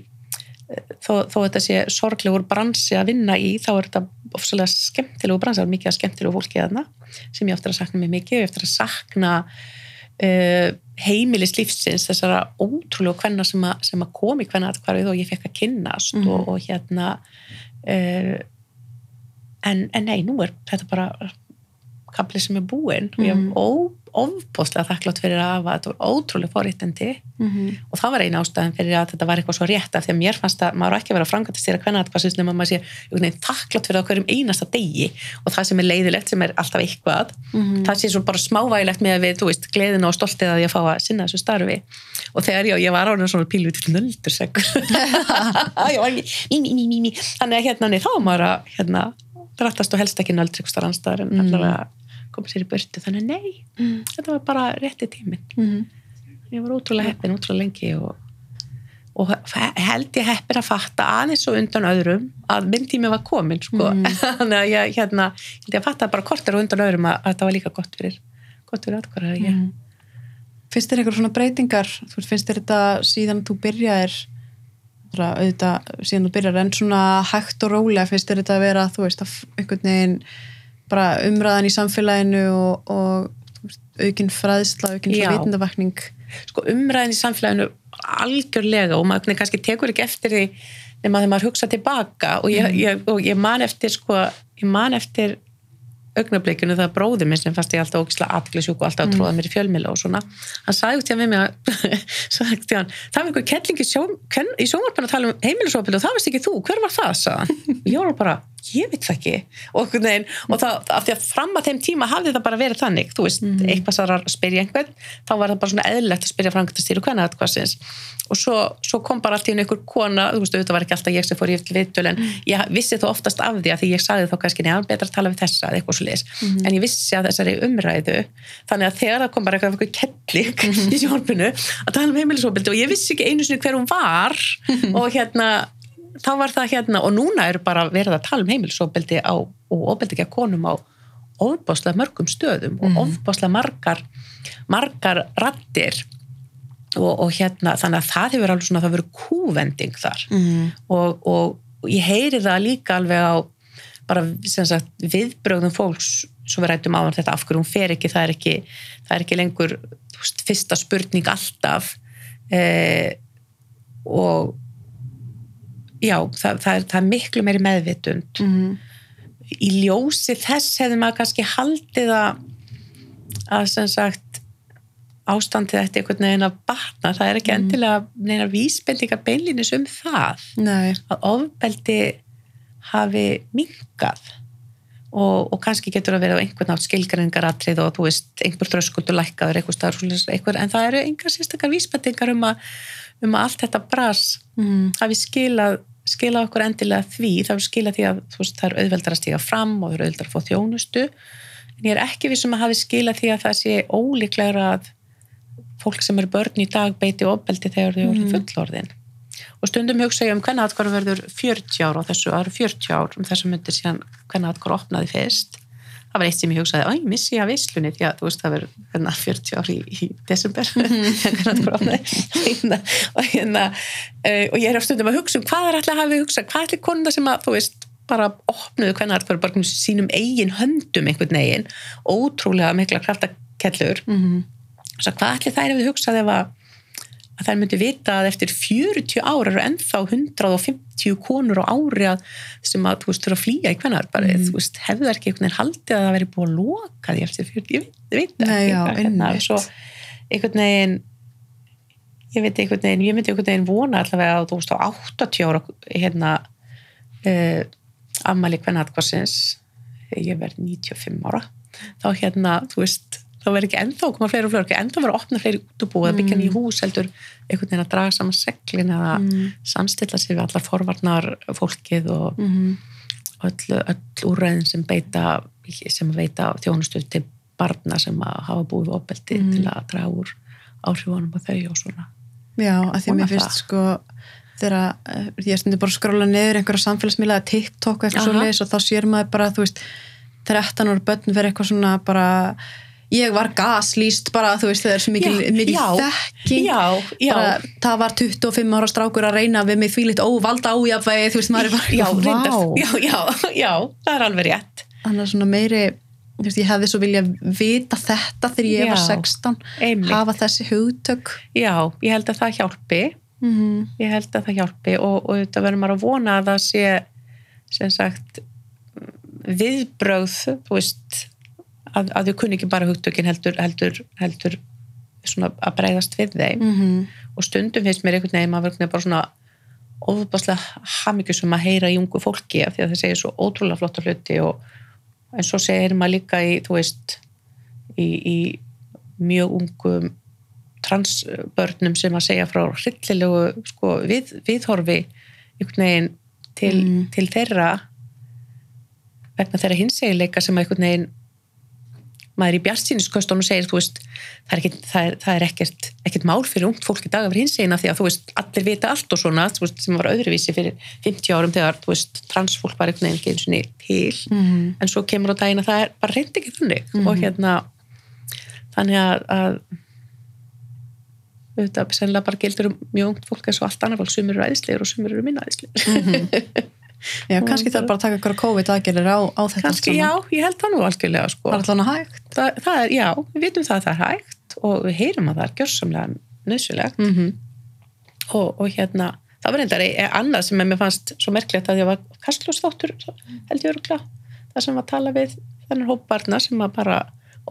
þó, þó þetta sé sorglegur bransi að vinna í, þá er þetta ofsalega skemmtilegu bransi, það er mikið að skemmtilegu fólki þarna, sem ég á eftir að sakna mig mikið, ég á eftir að sakna uh, heimilis lífsins þessara ótrúlega kvenna sem, að- sem að kom í kvenna atkvarfið og ég fekk að kynnast Mhm. og, og hérna uh, en, en nei, nú er þetta bara kapli sem er búinn. Og ég Mhm. er ó, ofbóðslega þakklátt fyrir að þetta var ótrúlega forréttindi. -hmm. og það var eina ástæðan fyrir að þetta var eitthvað svo rétt af því að mér fannst að maður ekki að vera framkvæmtist þér að hvernig að hvað nema maður sé þakklátt fyrir það hverjum einasta degi. Og það sem er leiðilegt sem er alltaf eitthvað Mhm. það sé svo bara smávægilegt með að við, þú veist, gleðina og stoltið að ég fá að sinna þessu starfi. Og þegar ég, ég var árið svona pílu til var mí þannig að hérna, Mm. koma sér í burtu þannig að nei, Mm þetta var bara rétti tíminn -hmm. ég var ótrúlega heppin, ótrúlega lengi og, og held ég heppin að fatta aðeins og undan öðrum að minn tími var komin sko. Mhm. þannig að ég, hérna, ég fatta bara kortar og undan öðrum að, að það var líka gott fyrir gott fyrir atkvæða ég. Mhm. Finnst þér eitthvað svona breytingar? Þú veist, finnst þér þetta síðan þú byrjaðir auðvitað síðan þú byrjar en svona hægt og rólega finnst þér þetta að vera, þú veist, að einhvern veginn bara umræðan í samfélaginu og, og þú veist, aukin fræðsla, aukin Já. vitundavakning sko, umræðin í samfélaginu algjörlega og maður kannski tekur ekki eftir því nema þegar maður hugsa tilbaka og ég, ég, og ég man eftir sko, ég man eftir augnablikinu það bróði minn sem fannst ég alltaf ógislega aðglisjúk og alltaf að tróða mér í fjölmila og svona hann sagði út við mig sagði hann, það var einhver kettling í, sjónvarpinu að tala um heimilisofbeldi og það veist ekki þú, hver var það, sagði hann. Ég var bara, ég veit það ekki og, veginn, og það, af því að fram að þeim tíma hafði það bara verið þannig, þú veist Mhm. eitthvað svar að spyrja einhvern, þá var það bara svona eðlilegt að spyrja framkvæmtastýru hvernig aðkvæmsins og svo, svo kom bara allt í einu einhver kona, þú veist, auðvitað var ekki alltaf ég sem fór í viðtöl en Mhm. ég vissi þó oftast af því að því ég sagði þá kannski neðan betra að tala við þessa eitthvað svo leis, Mhm. en ég vissi að þessari umræðu, þannig að þegar það kom bara eitthvað, kettling Mhm. í sjónpinu að tala um heimilisofbeldi og ég vissi ekki einu sinni hver hún var og hérna þá var það hérna og núna eru bara verið að tala um heimilisofbeldi á, og ofbeldi ekki að konum á ofbáslega mörgum stöðum og ofbáslega margar margar rattir og, og hérna þannig að það hefur alveg svona það verið kúvending þar. Mm. og, og ég heyri það líka alveg á bara sem sagt viðbrögðum fólks svo við rættum á þetta af hverju hún fer ekki það er ekki, það er ekki lengur veist, fyrsta spurning alltaf. Eh, og já, það, það, er, það er miklu meiri meðvitund. Mm. í ljósi þess hefði maður kannski haldið að að sem sagt ástandið þetta einhvern veginn að batna. Það er ekki endilega neina vísbendingar beinlínis um það Nei, að ofbeldi hafi minkað og, og kannski getur að vera á einhvern nátt skilgrængaratrið og þú veist, einhver þröskuldur lækkaður einhver, en það eru engar sérstakar vísbendingar um að, um að allt þetta bras mm. hafi skilað, skilað okkur endilega því, hefur skilað því að veist, það er auðveldar að stíga fram og það er auðveldar að fá þjónustu. En ég er ekki vissum að hafi skilað því að það sé ólíklegra að fólk sem eru börn í dag beiti ofbeldi þegar þau eru fullorðin. Og stundum hugsa ég um hvernig aðkvæður verður 40 ár á þessu, það eru 40 ár um þessum myndir síðan hvernig aðkvæður opnaði fyrst það var eitt sem ég hugsaði, að ég missi að veislunni? Því að þú veist það verður hérna, 40 ár í, í desember. Hérna, og hérna uh, og ég er á stundum að hugsa um hvað er alltaf að hafa hugsað, hvað er allir konunda sem að þú veist bara opnuðu hvernig aðkvæður bara sínum eigin höndum einhvern veginn ótrúlega mikla kraftakellur Mm. Svo hvað ætli þær hefði hugsað ef að, að þær myndi vita að eftir 40 ára eru ennþá 150 konur á ári að, sem að, þú veist, þurfa að flýja í hvernar bara, Mm. þú veist, hefðu þær ekki einhvern veginn haldið að það veri búið að loka því eftir 40, ég veit, ég veit Nei, ekki, já, hérna, svo einhvern veginn ég veit einhvern veginn, ég myndi einhvern veginn vona allavega að þú veist á 80 ára hérna uh, afmæli hvernig aðkvarsins ég verð 95 ára þá hérna, þú veist þá verður ekki ennþá að koma fleiri og fleiri ekki ennþá verður að opna fleiri útubúið að byggja nýju hús heldur einhvern veginn að draga saman seglin eða Mm. samstilla sig við allar forvarnar fólkið og Mm. öll, öll úrræðin sem beita sem veita þjónustu til barna sem að hafa búið opeldi Mm. til að draga úr áhrifunum á þau og svona Já, að því að mér finnst sko þegar uh, ég stundi bara að skróla niður einhverja samfélagsmiðla eða TikTok eitthvað svo leis og þá sér maður bara, þú veist 13 ára börn verið eitthvað svona bara ég var gaslýst bara, þú veist, það er svo mikil, Já, mikil já, þekking. já, já, bara, það var 25 ára strákur að reyna við mig því litt óvalda ájafvægi, þú veist, maður er bara reyndar, já, já, já, það er alveg rétt. Þannig að svona meiri þú veist, ég hefði svo vilja vita þetta þegar ég var Já, 16 einmitt. hafa þessi hugtök. Já, ég held að það hjálpi. Mm -hmm. ég held að það hjálpi og, og þetta verður maður að vona að það sé sem sagt viðbrögð þú veist að, að þau kunni ekki bara hugtökin heldur, heldur, heldur að breyðast við þeim Mm og stundum finnst mér einhvern veginn maður verður bara svona ofubáslega hamingjusum að heyra í ungu fólki af því að það segir svo ótrúlega flotta hluti og en svo segir maður líka í þú veist í, í mjög ungum transbörnum sem að segja frá hryllilegu sko, við, viðhorfi einhvern veginn til, Mm. til þeirra vegna þeirra hinsegileika sem að einhvern veginn maður í bjartsýniskostunum segir veist, það er, ekkit, það er, það er ekkert, ekkert mál fyrir ungt fólk í dag af hinsegina því að þú veist, allir vita allt og svona veist, sem var öðruvísi fyrir 50 árum þegar transfólk var einhvern veginn til -hmm. en svo kemur á daginn að það er bara reynd ekki þannig Mhm. og hérna þannig að, að auðvitað sennilega bara gildur um mjög ungt fólk eins og allt annað fólk sumir eru æðislegir og sumir eru minna æðislegir Já, kannski það er bara að taka ykkur COVID aðgerðir á, á þetta kannski já, ég held það nú algjörlega sko. Það er alltaf hægt? Það, það er, já, við vitum það að það er hægt og við heyrum að það er gjörsamlega nöðsulegt mm -hmm. og, og hérna, það var reyndar e- annað sem mér fannst svo merkilegt að ég var kastljósþáttur, held ég öruglega það sem var að tala við þennan hópbarna sem að bara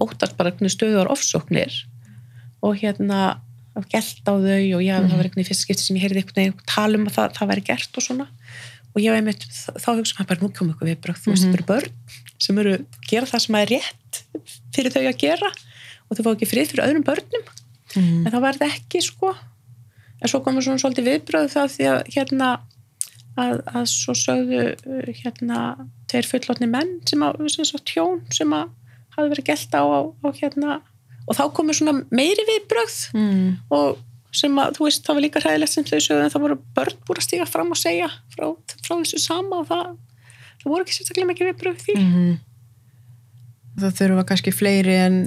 óttast bara einhvern stöðuar ofsóknir og hérna gælt á þau og já, það var einhvern í fyrst skipti sem ég heyrði einhvern veginn tala um að það, það væri gert og svona og ég hef einmitt, þá hugsa maður bara nú komum ykkur viðbrögð, þú veist, Mhm. þetta eru börn sem eru að gera það sem er rétt fyrir þau að gera og þau fá ekki frið fyrir öðrum börnum mm. en það verði ekki sko en svo komur svona svolítið viðbröð það því að hérna að, að svo sögðu uh, hérna tveir fullotni menn sem að tjón sem að hafi verið gælt á, á, á hérna og þá komur svona meiri viðbröð Mm. og sem að þú veist það var líka hræðilegt sem þau sögðu en það voru börn búin að stíga fram og segja frá, frá þessu sama og það, það voru ekki sérstaklega mikið viðbröð því Mm. það þurfa kannski fleiri en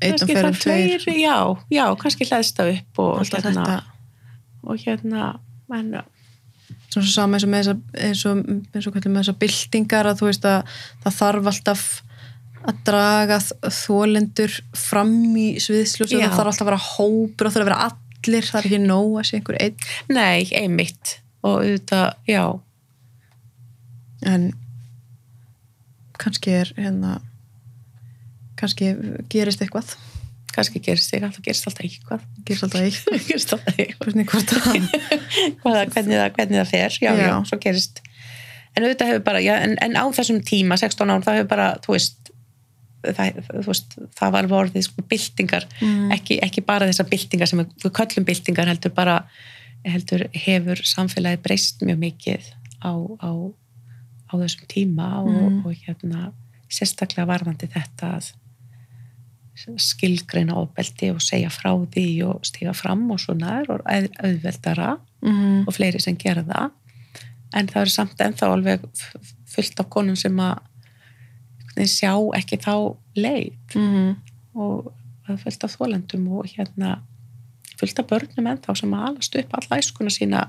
einn og fyrir tveir fleiri, já, já, kannski hlæðst það upp og alltaf hérna, þetta og hérna en, svona svo sama eins og með þessa eins og, eins og kallum með þessa byltingar að þú veist að það þarf alltaf að draga þólendur fram í sviðsljósi Já. það þarf alltaf að vera hópur og það þarf að vera allir það er ekki nóg að sé einhver einn? Nei, einmitt. Og auðvitað, já. En kannski er hérna kannski gerist eitthvað. Kannski gerist þig, alltaf gerist alltaf eitthvað. Gerist alltaf eitthvað. Gerist alltaf eitthvað. Hvernig, það, hvernig það fer, já, já, Já. svo gerist. En auðvitað hefur bara, já, en, en á þessum tíma 16 án, það hefur bara, þú veist það, veist, það var alveg orðið sko byltingar, Mm. ekki, ekki bara þessar byltingar sem við köllum byltingar heldur bara, heldur hefur samfélagi breyst mjög mikið á, á, á þessum tíma og, Mm. og hérna sérstaklega varðandi þetta að skilgreina ofbeldi og segja frá því og stíga fram og svona og auð- auðveldara mm. og fleiri sem gera það en það eru samt ennþá alveg fullt af konum sem að veginn sjá ekki þá leið Mm. og það af þólendum og hérna fullt af börnum ennþá sem að alast upp alla æskuna sína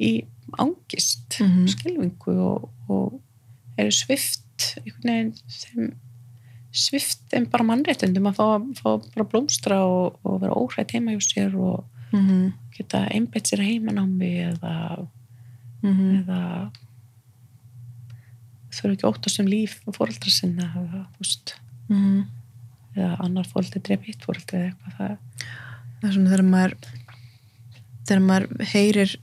í ángist Mhm. skilvingu og, og eru svift þeim svift þeim bara mannréttundum að fá, fá bara blómstra og, og vera óhrætt heima hjá sér og Mm. geta einbeitt sér heimanámi eða, Mm. eða þurfa ekki óttast um líf og fóreldra sinna Mm. eða annar fóreldri dreip hitt fóreldri eða eitthvað það það er svona þegar maður þegar maður heyrir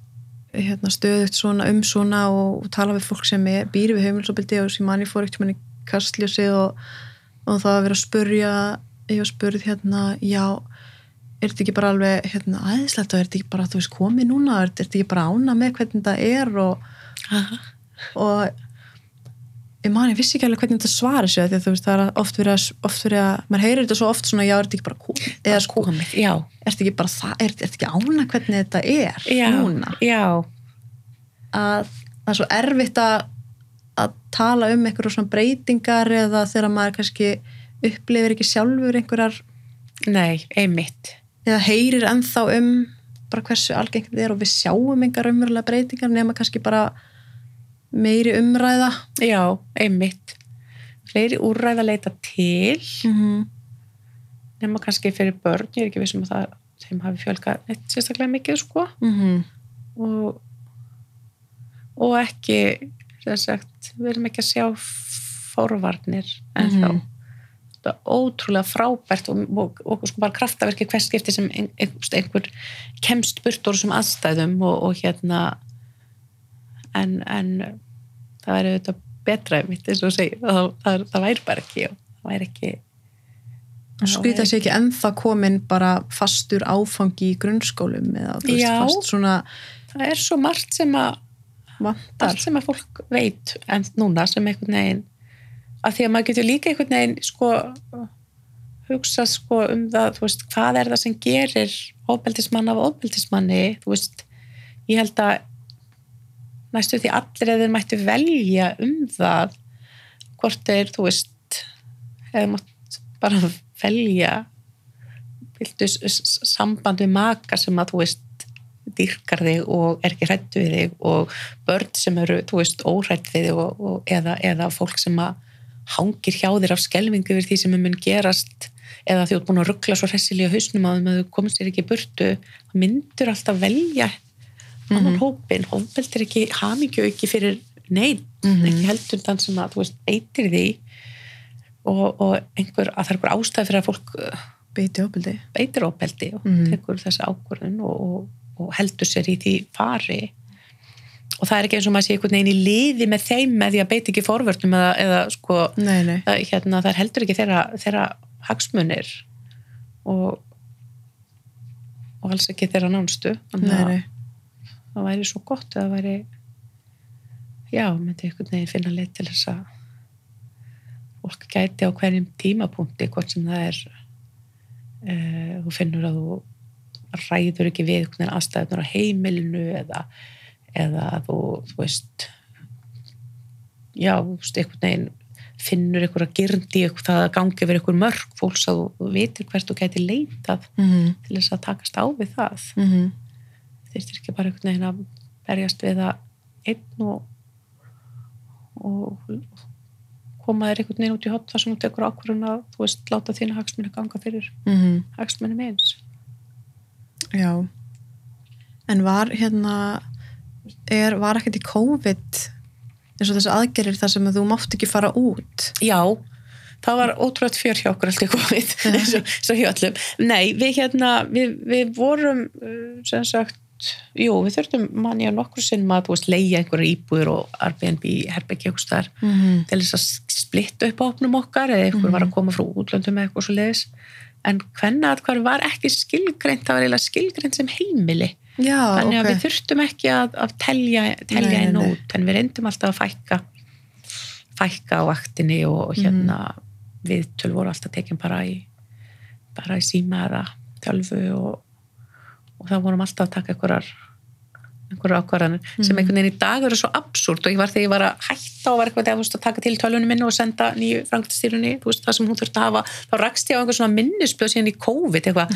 hérna, stöðugt svona um svona og, og tala við fólk sem er, býr við heimilsopildi og sem manni fór ekkert manni kastljósi og, og það að vera að spurja ég var spurð hérna já, er þetta ekki bara alveg hérna, aðeinslegt og er þetta ekki bara, þú veist, komið núna er þetta ekki bara ána með hvernig þetta er og, og ég man, ég vissi ekki alveg hvernig þetta svara sig því að þú veist, það er oft verið að, oft verið að maður heyrir þetta svo oft svona, já, er þetta ekki bara komið eða sko, er þetta ekki bara það, er þetta ekki ána hvernig þetta er já, núna? já, að það er svo erfitt að, að tala um einhverjum svona breytingar eða þegar maður kannski upplifir ekki sjálfur einhverjar nei, einmitt. eða heyrir ennþá um bara hversu algengt þetta er og við sjáum einhver umverulega breytingar nema kannski bara meiri umræða. Já, einmitt. Fleiri úrræða leita til. Mm -hmm. nema kannski fyrir börn, ég er ekki vissum að það þeim hafi fjölgað neitt sérstaklega mikið sko. Mm og, og ekki sagt, við erum ekki að sjá fórvarnir en þá Mhm. þetta er ótrúlega frábært og, og, og sko bara kraftaverki hvers skipti sem ein, einhver kemst burt úr þessum aðstæðum og, og hérna en, en það væri auðvitað betra einmitt eins og segir, það, það, það væri bara ekki það væri ekki skrýta sér ekki ennþá komin bara fastur áfangi í grunnskólum eða þú veist, Já. fast svona það er svo margt sem að vantar allt sem að fólk veit en núna sem einhvern veginn að því að maður getur líka einhvern veginn sko hugsa sko um það veist, hvað er það sem gerir ofbeldismann af ofbeldismanni þú veist, ég held að næstu því allir eða þeir mættu velja um það hvort þeir, þú veist eða mátt bara velja viltu samband við maka sem að þú veist dýrkar þig og er ekki hrættu við þig og börn sem eru, þú veist, óhrætt við þig og, og, eða, eða fólk sem að hangir hjá þér af skelvingu yfir því sem mun gerast eða því þú ert búin að ruggla svo hressilega hausnum að þau komist þér ekki burtu það myndur alltaf velja annan Mhm. hópin, hópeld er ekki hamingju ekki fyrir neitt Mhm. ekki heldur þann sem að, þú veist, beitir því og, og einhver, að það er einhver ástæð fyrir að fólk uh, beiti ofbeldi beitir ópeldi og Mhm. tekur þessa ákvörðun og, og, og heldur sér í því fari og það er ekki eins og maður sé einhvern veginn í liði með þeim með því að beita ekki forvörnum eða, eða sko nei, nei, hérna, það er heldur ekki þeirra, þeirra hagsmunir og, og alls ekki þeirra nánstu nei. Það væri svo gott að það væri já, myndi einhvern veginn finna leið til þess að fólk gæti á hverjum tímapunkti hvort sem það er uh, þú finnur að þú ræður ekki við einhvern veginn aðstæðunar á heimilinu eða, eða þú, þú veist já, þú veist, einhvern veginn finnur einhverja girndi eitthvað það að gangi verið einhver mörg fólks að þú, vitir hvert þú gæti leitað Mhm, til þess að takast á við það mhm. Þyrftir ekki bara einhvern veginn að berjast við það einn og, og koma þér einhvern veginn út í hot þar sem þú tekur ákvörðun að þú veist, láta þína hagsmunni ganga fyrir Mhm. hagsmunni meins Já. En var hérna, er, var ekkert í COVID eins og þessi aðgerir þar sem þú mátt ekki fara út? Já, það var ótrúlega fjör hjá okkur alltaf komið, eins og, hjá öllum. Nei, við hérna, við, við vorum, uh, sem sagt, jú, við þurftum manni að nokkur sinn maður, þú veist, leia einhverja íbúður og Airbnb, herbyggja einhvers þar Mm -hmm. til þess að splitta upp á opnum okkar eða einhver var að koma frá útlöndum eða eitthvað svo leiðis. En hvenna að hvað var ekki skilgreint, það var eiginlega skilgreint sem heimili. Já, Þannig að ok. við þurftum ekki að, að telja, telja Nei, inn nei. út, en við reyndum alltaf að fækka fækka á vaktinni og, og hérna viðtöl voru alltaf tekin bara í bara í síma eða tölvu og, og það vorum alltaf að taka einhverjar einhverjar ákvarðanir sem einhvern veginn í dag eru svo absúrt og ég var þegar ég var að hætta og var eitthvað að, þú veist, að taka til tölvunum minni og senda nýju frangtastýrunni, þú veist, það sem hún þurfti að hafa þá rakst ég á einhver svona minnisblöð síðan í COVID eitthvað,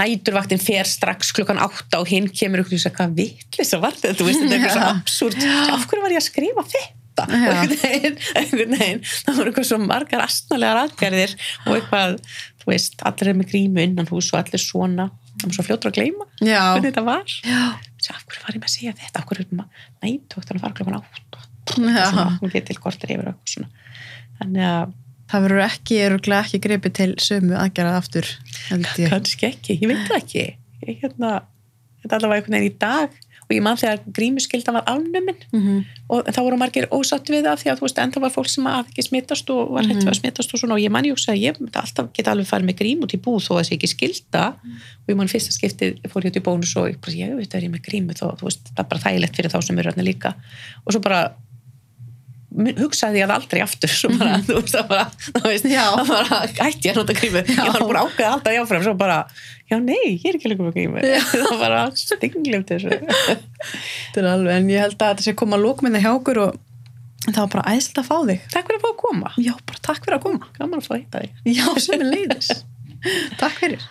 næturvaktin fer strax klukkan átta og hinn kemur og segja hvað vitlis var þetta, þú veist, þetta er eitthvað svo absúrt af hverju var ég að skrifa þetta? Einhvern einhvern veginn það voru eitthvað svo margar astnalegar aðgerðir og eitthvað, þú veist, allir er með grímu innan hús og allir svona var svo fljótur að gleyma Já. hvernig þetta var. Svo, af hverju var ég með að segja þetta, af hverju er maður nættvögt að fara klokkan átt hún getið til kortir yfir og þannig að Það verður ekki, öruglega ekki gripið til sömu aðgerað aftur, ég. kannski ekki, ég veit það ekki. Ég, hérna, þetta allavega einhvern veginn í dag og ég man þegar grímuskyldan var afnumin. Mm og þá voru margir ósátt við það því að þú veist, enda var fólk sem að ekki smittast og var hægt við að smittast og svona. Og ég man ég hugsa að ég alltaf geta alveg farið með grím út í búð þó að þessi ekki skilda og ég man fyrsta skiptið fór ég út í bónus og ég bara, ég veit að ég er með grímu þó, þú veist, það er bara þægilegt fyrir þá sem eru hérna líka. Og svo bara hugsaði ég það aldrei aftur svo bara, þú veist, það bara, þú veist Já. það bara, hætti ég að nota grímu ég var bara ákveð að halda því áfram, svo bara já nei, ég er ekki líka með grímu það var bara stinglimt þessu Þetta er alveg, en ég held að þetta sé að koma að lókminna hjá okkur og það var bara æðslega að fá þig. takk fyrir að fá að koma, Já, bara takk fyrir að koma. gaman að fá að hitta þig Já, sem er leiðis. takk fyrir.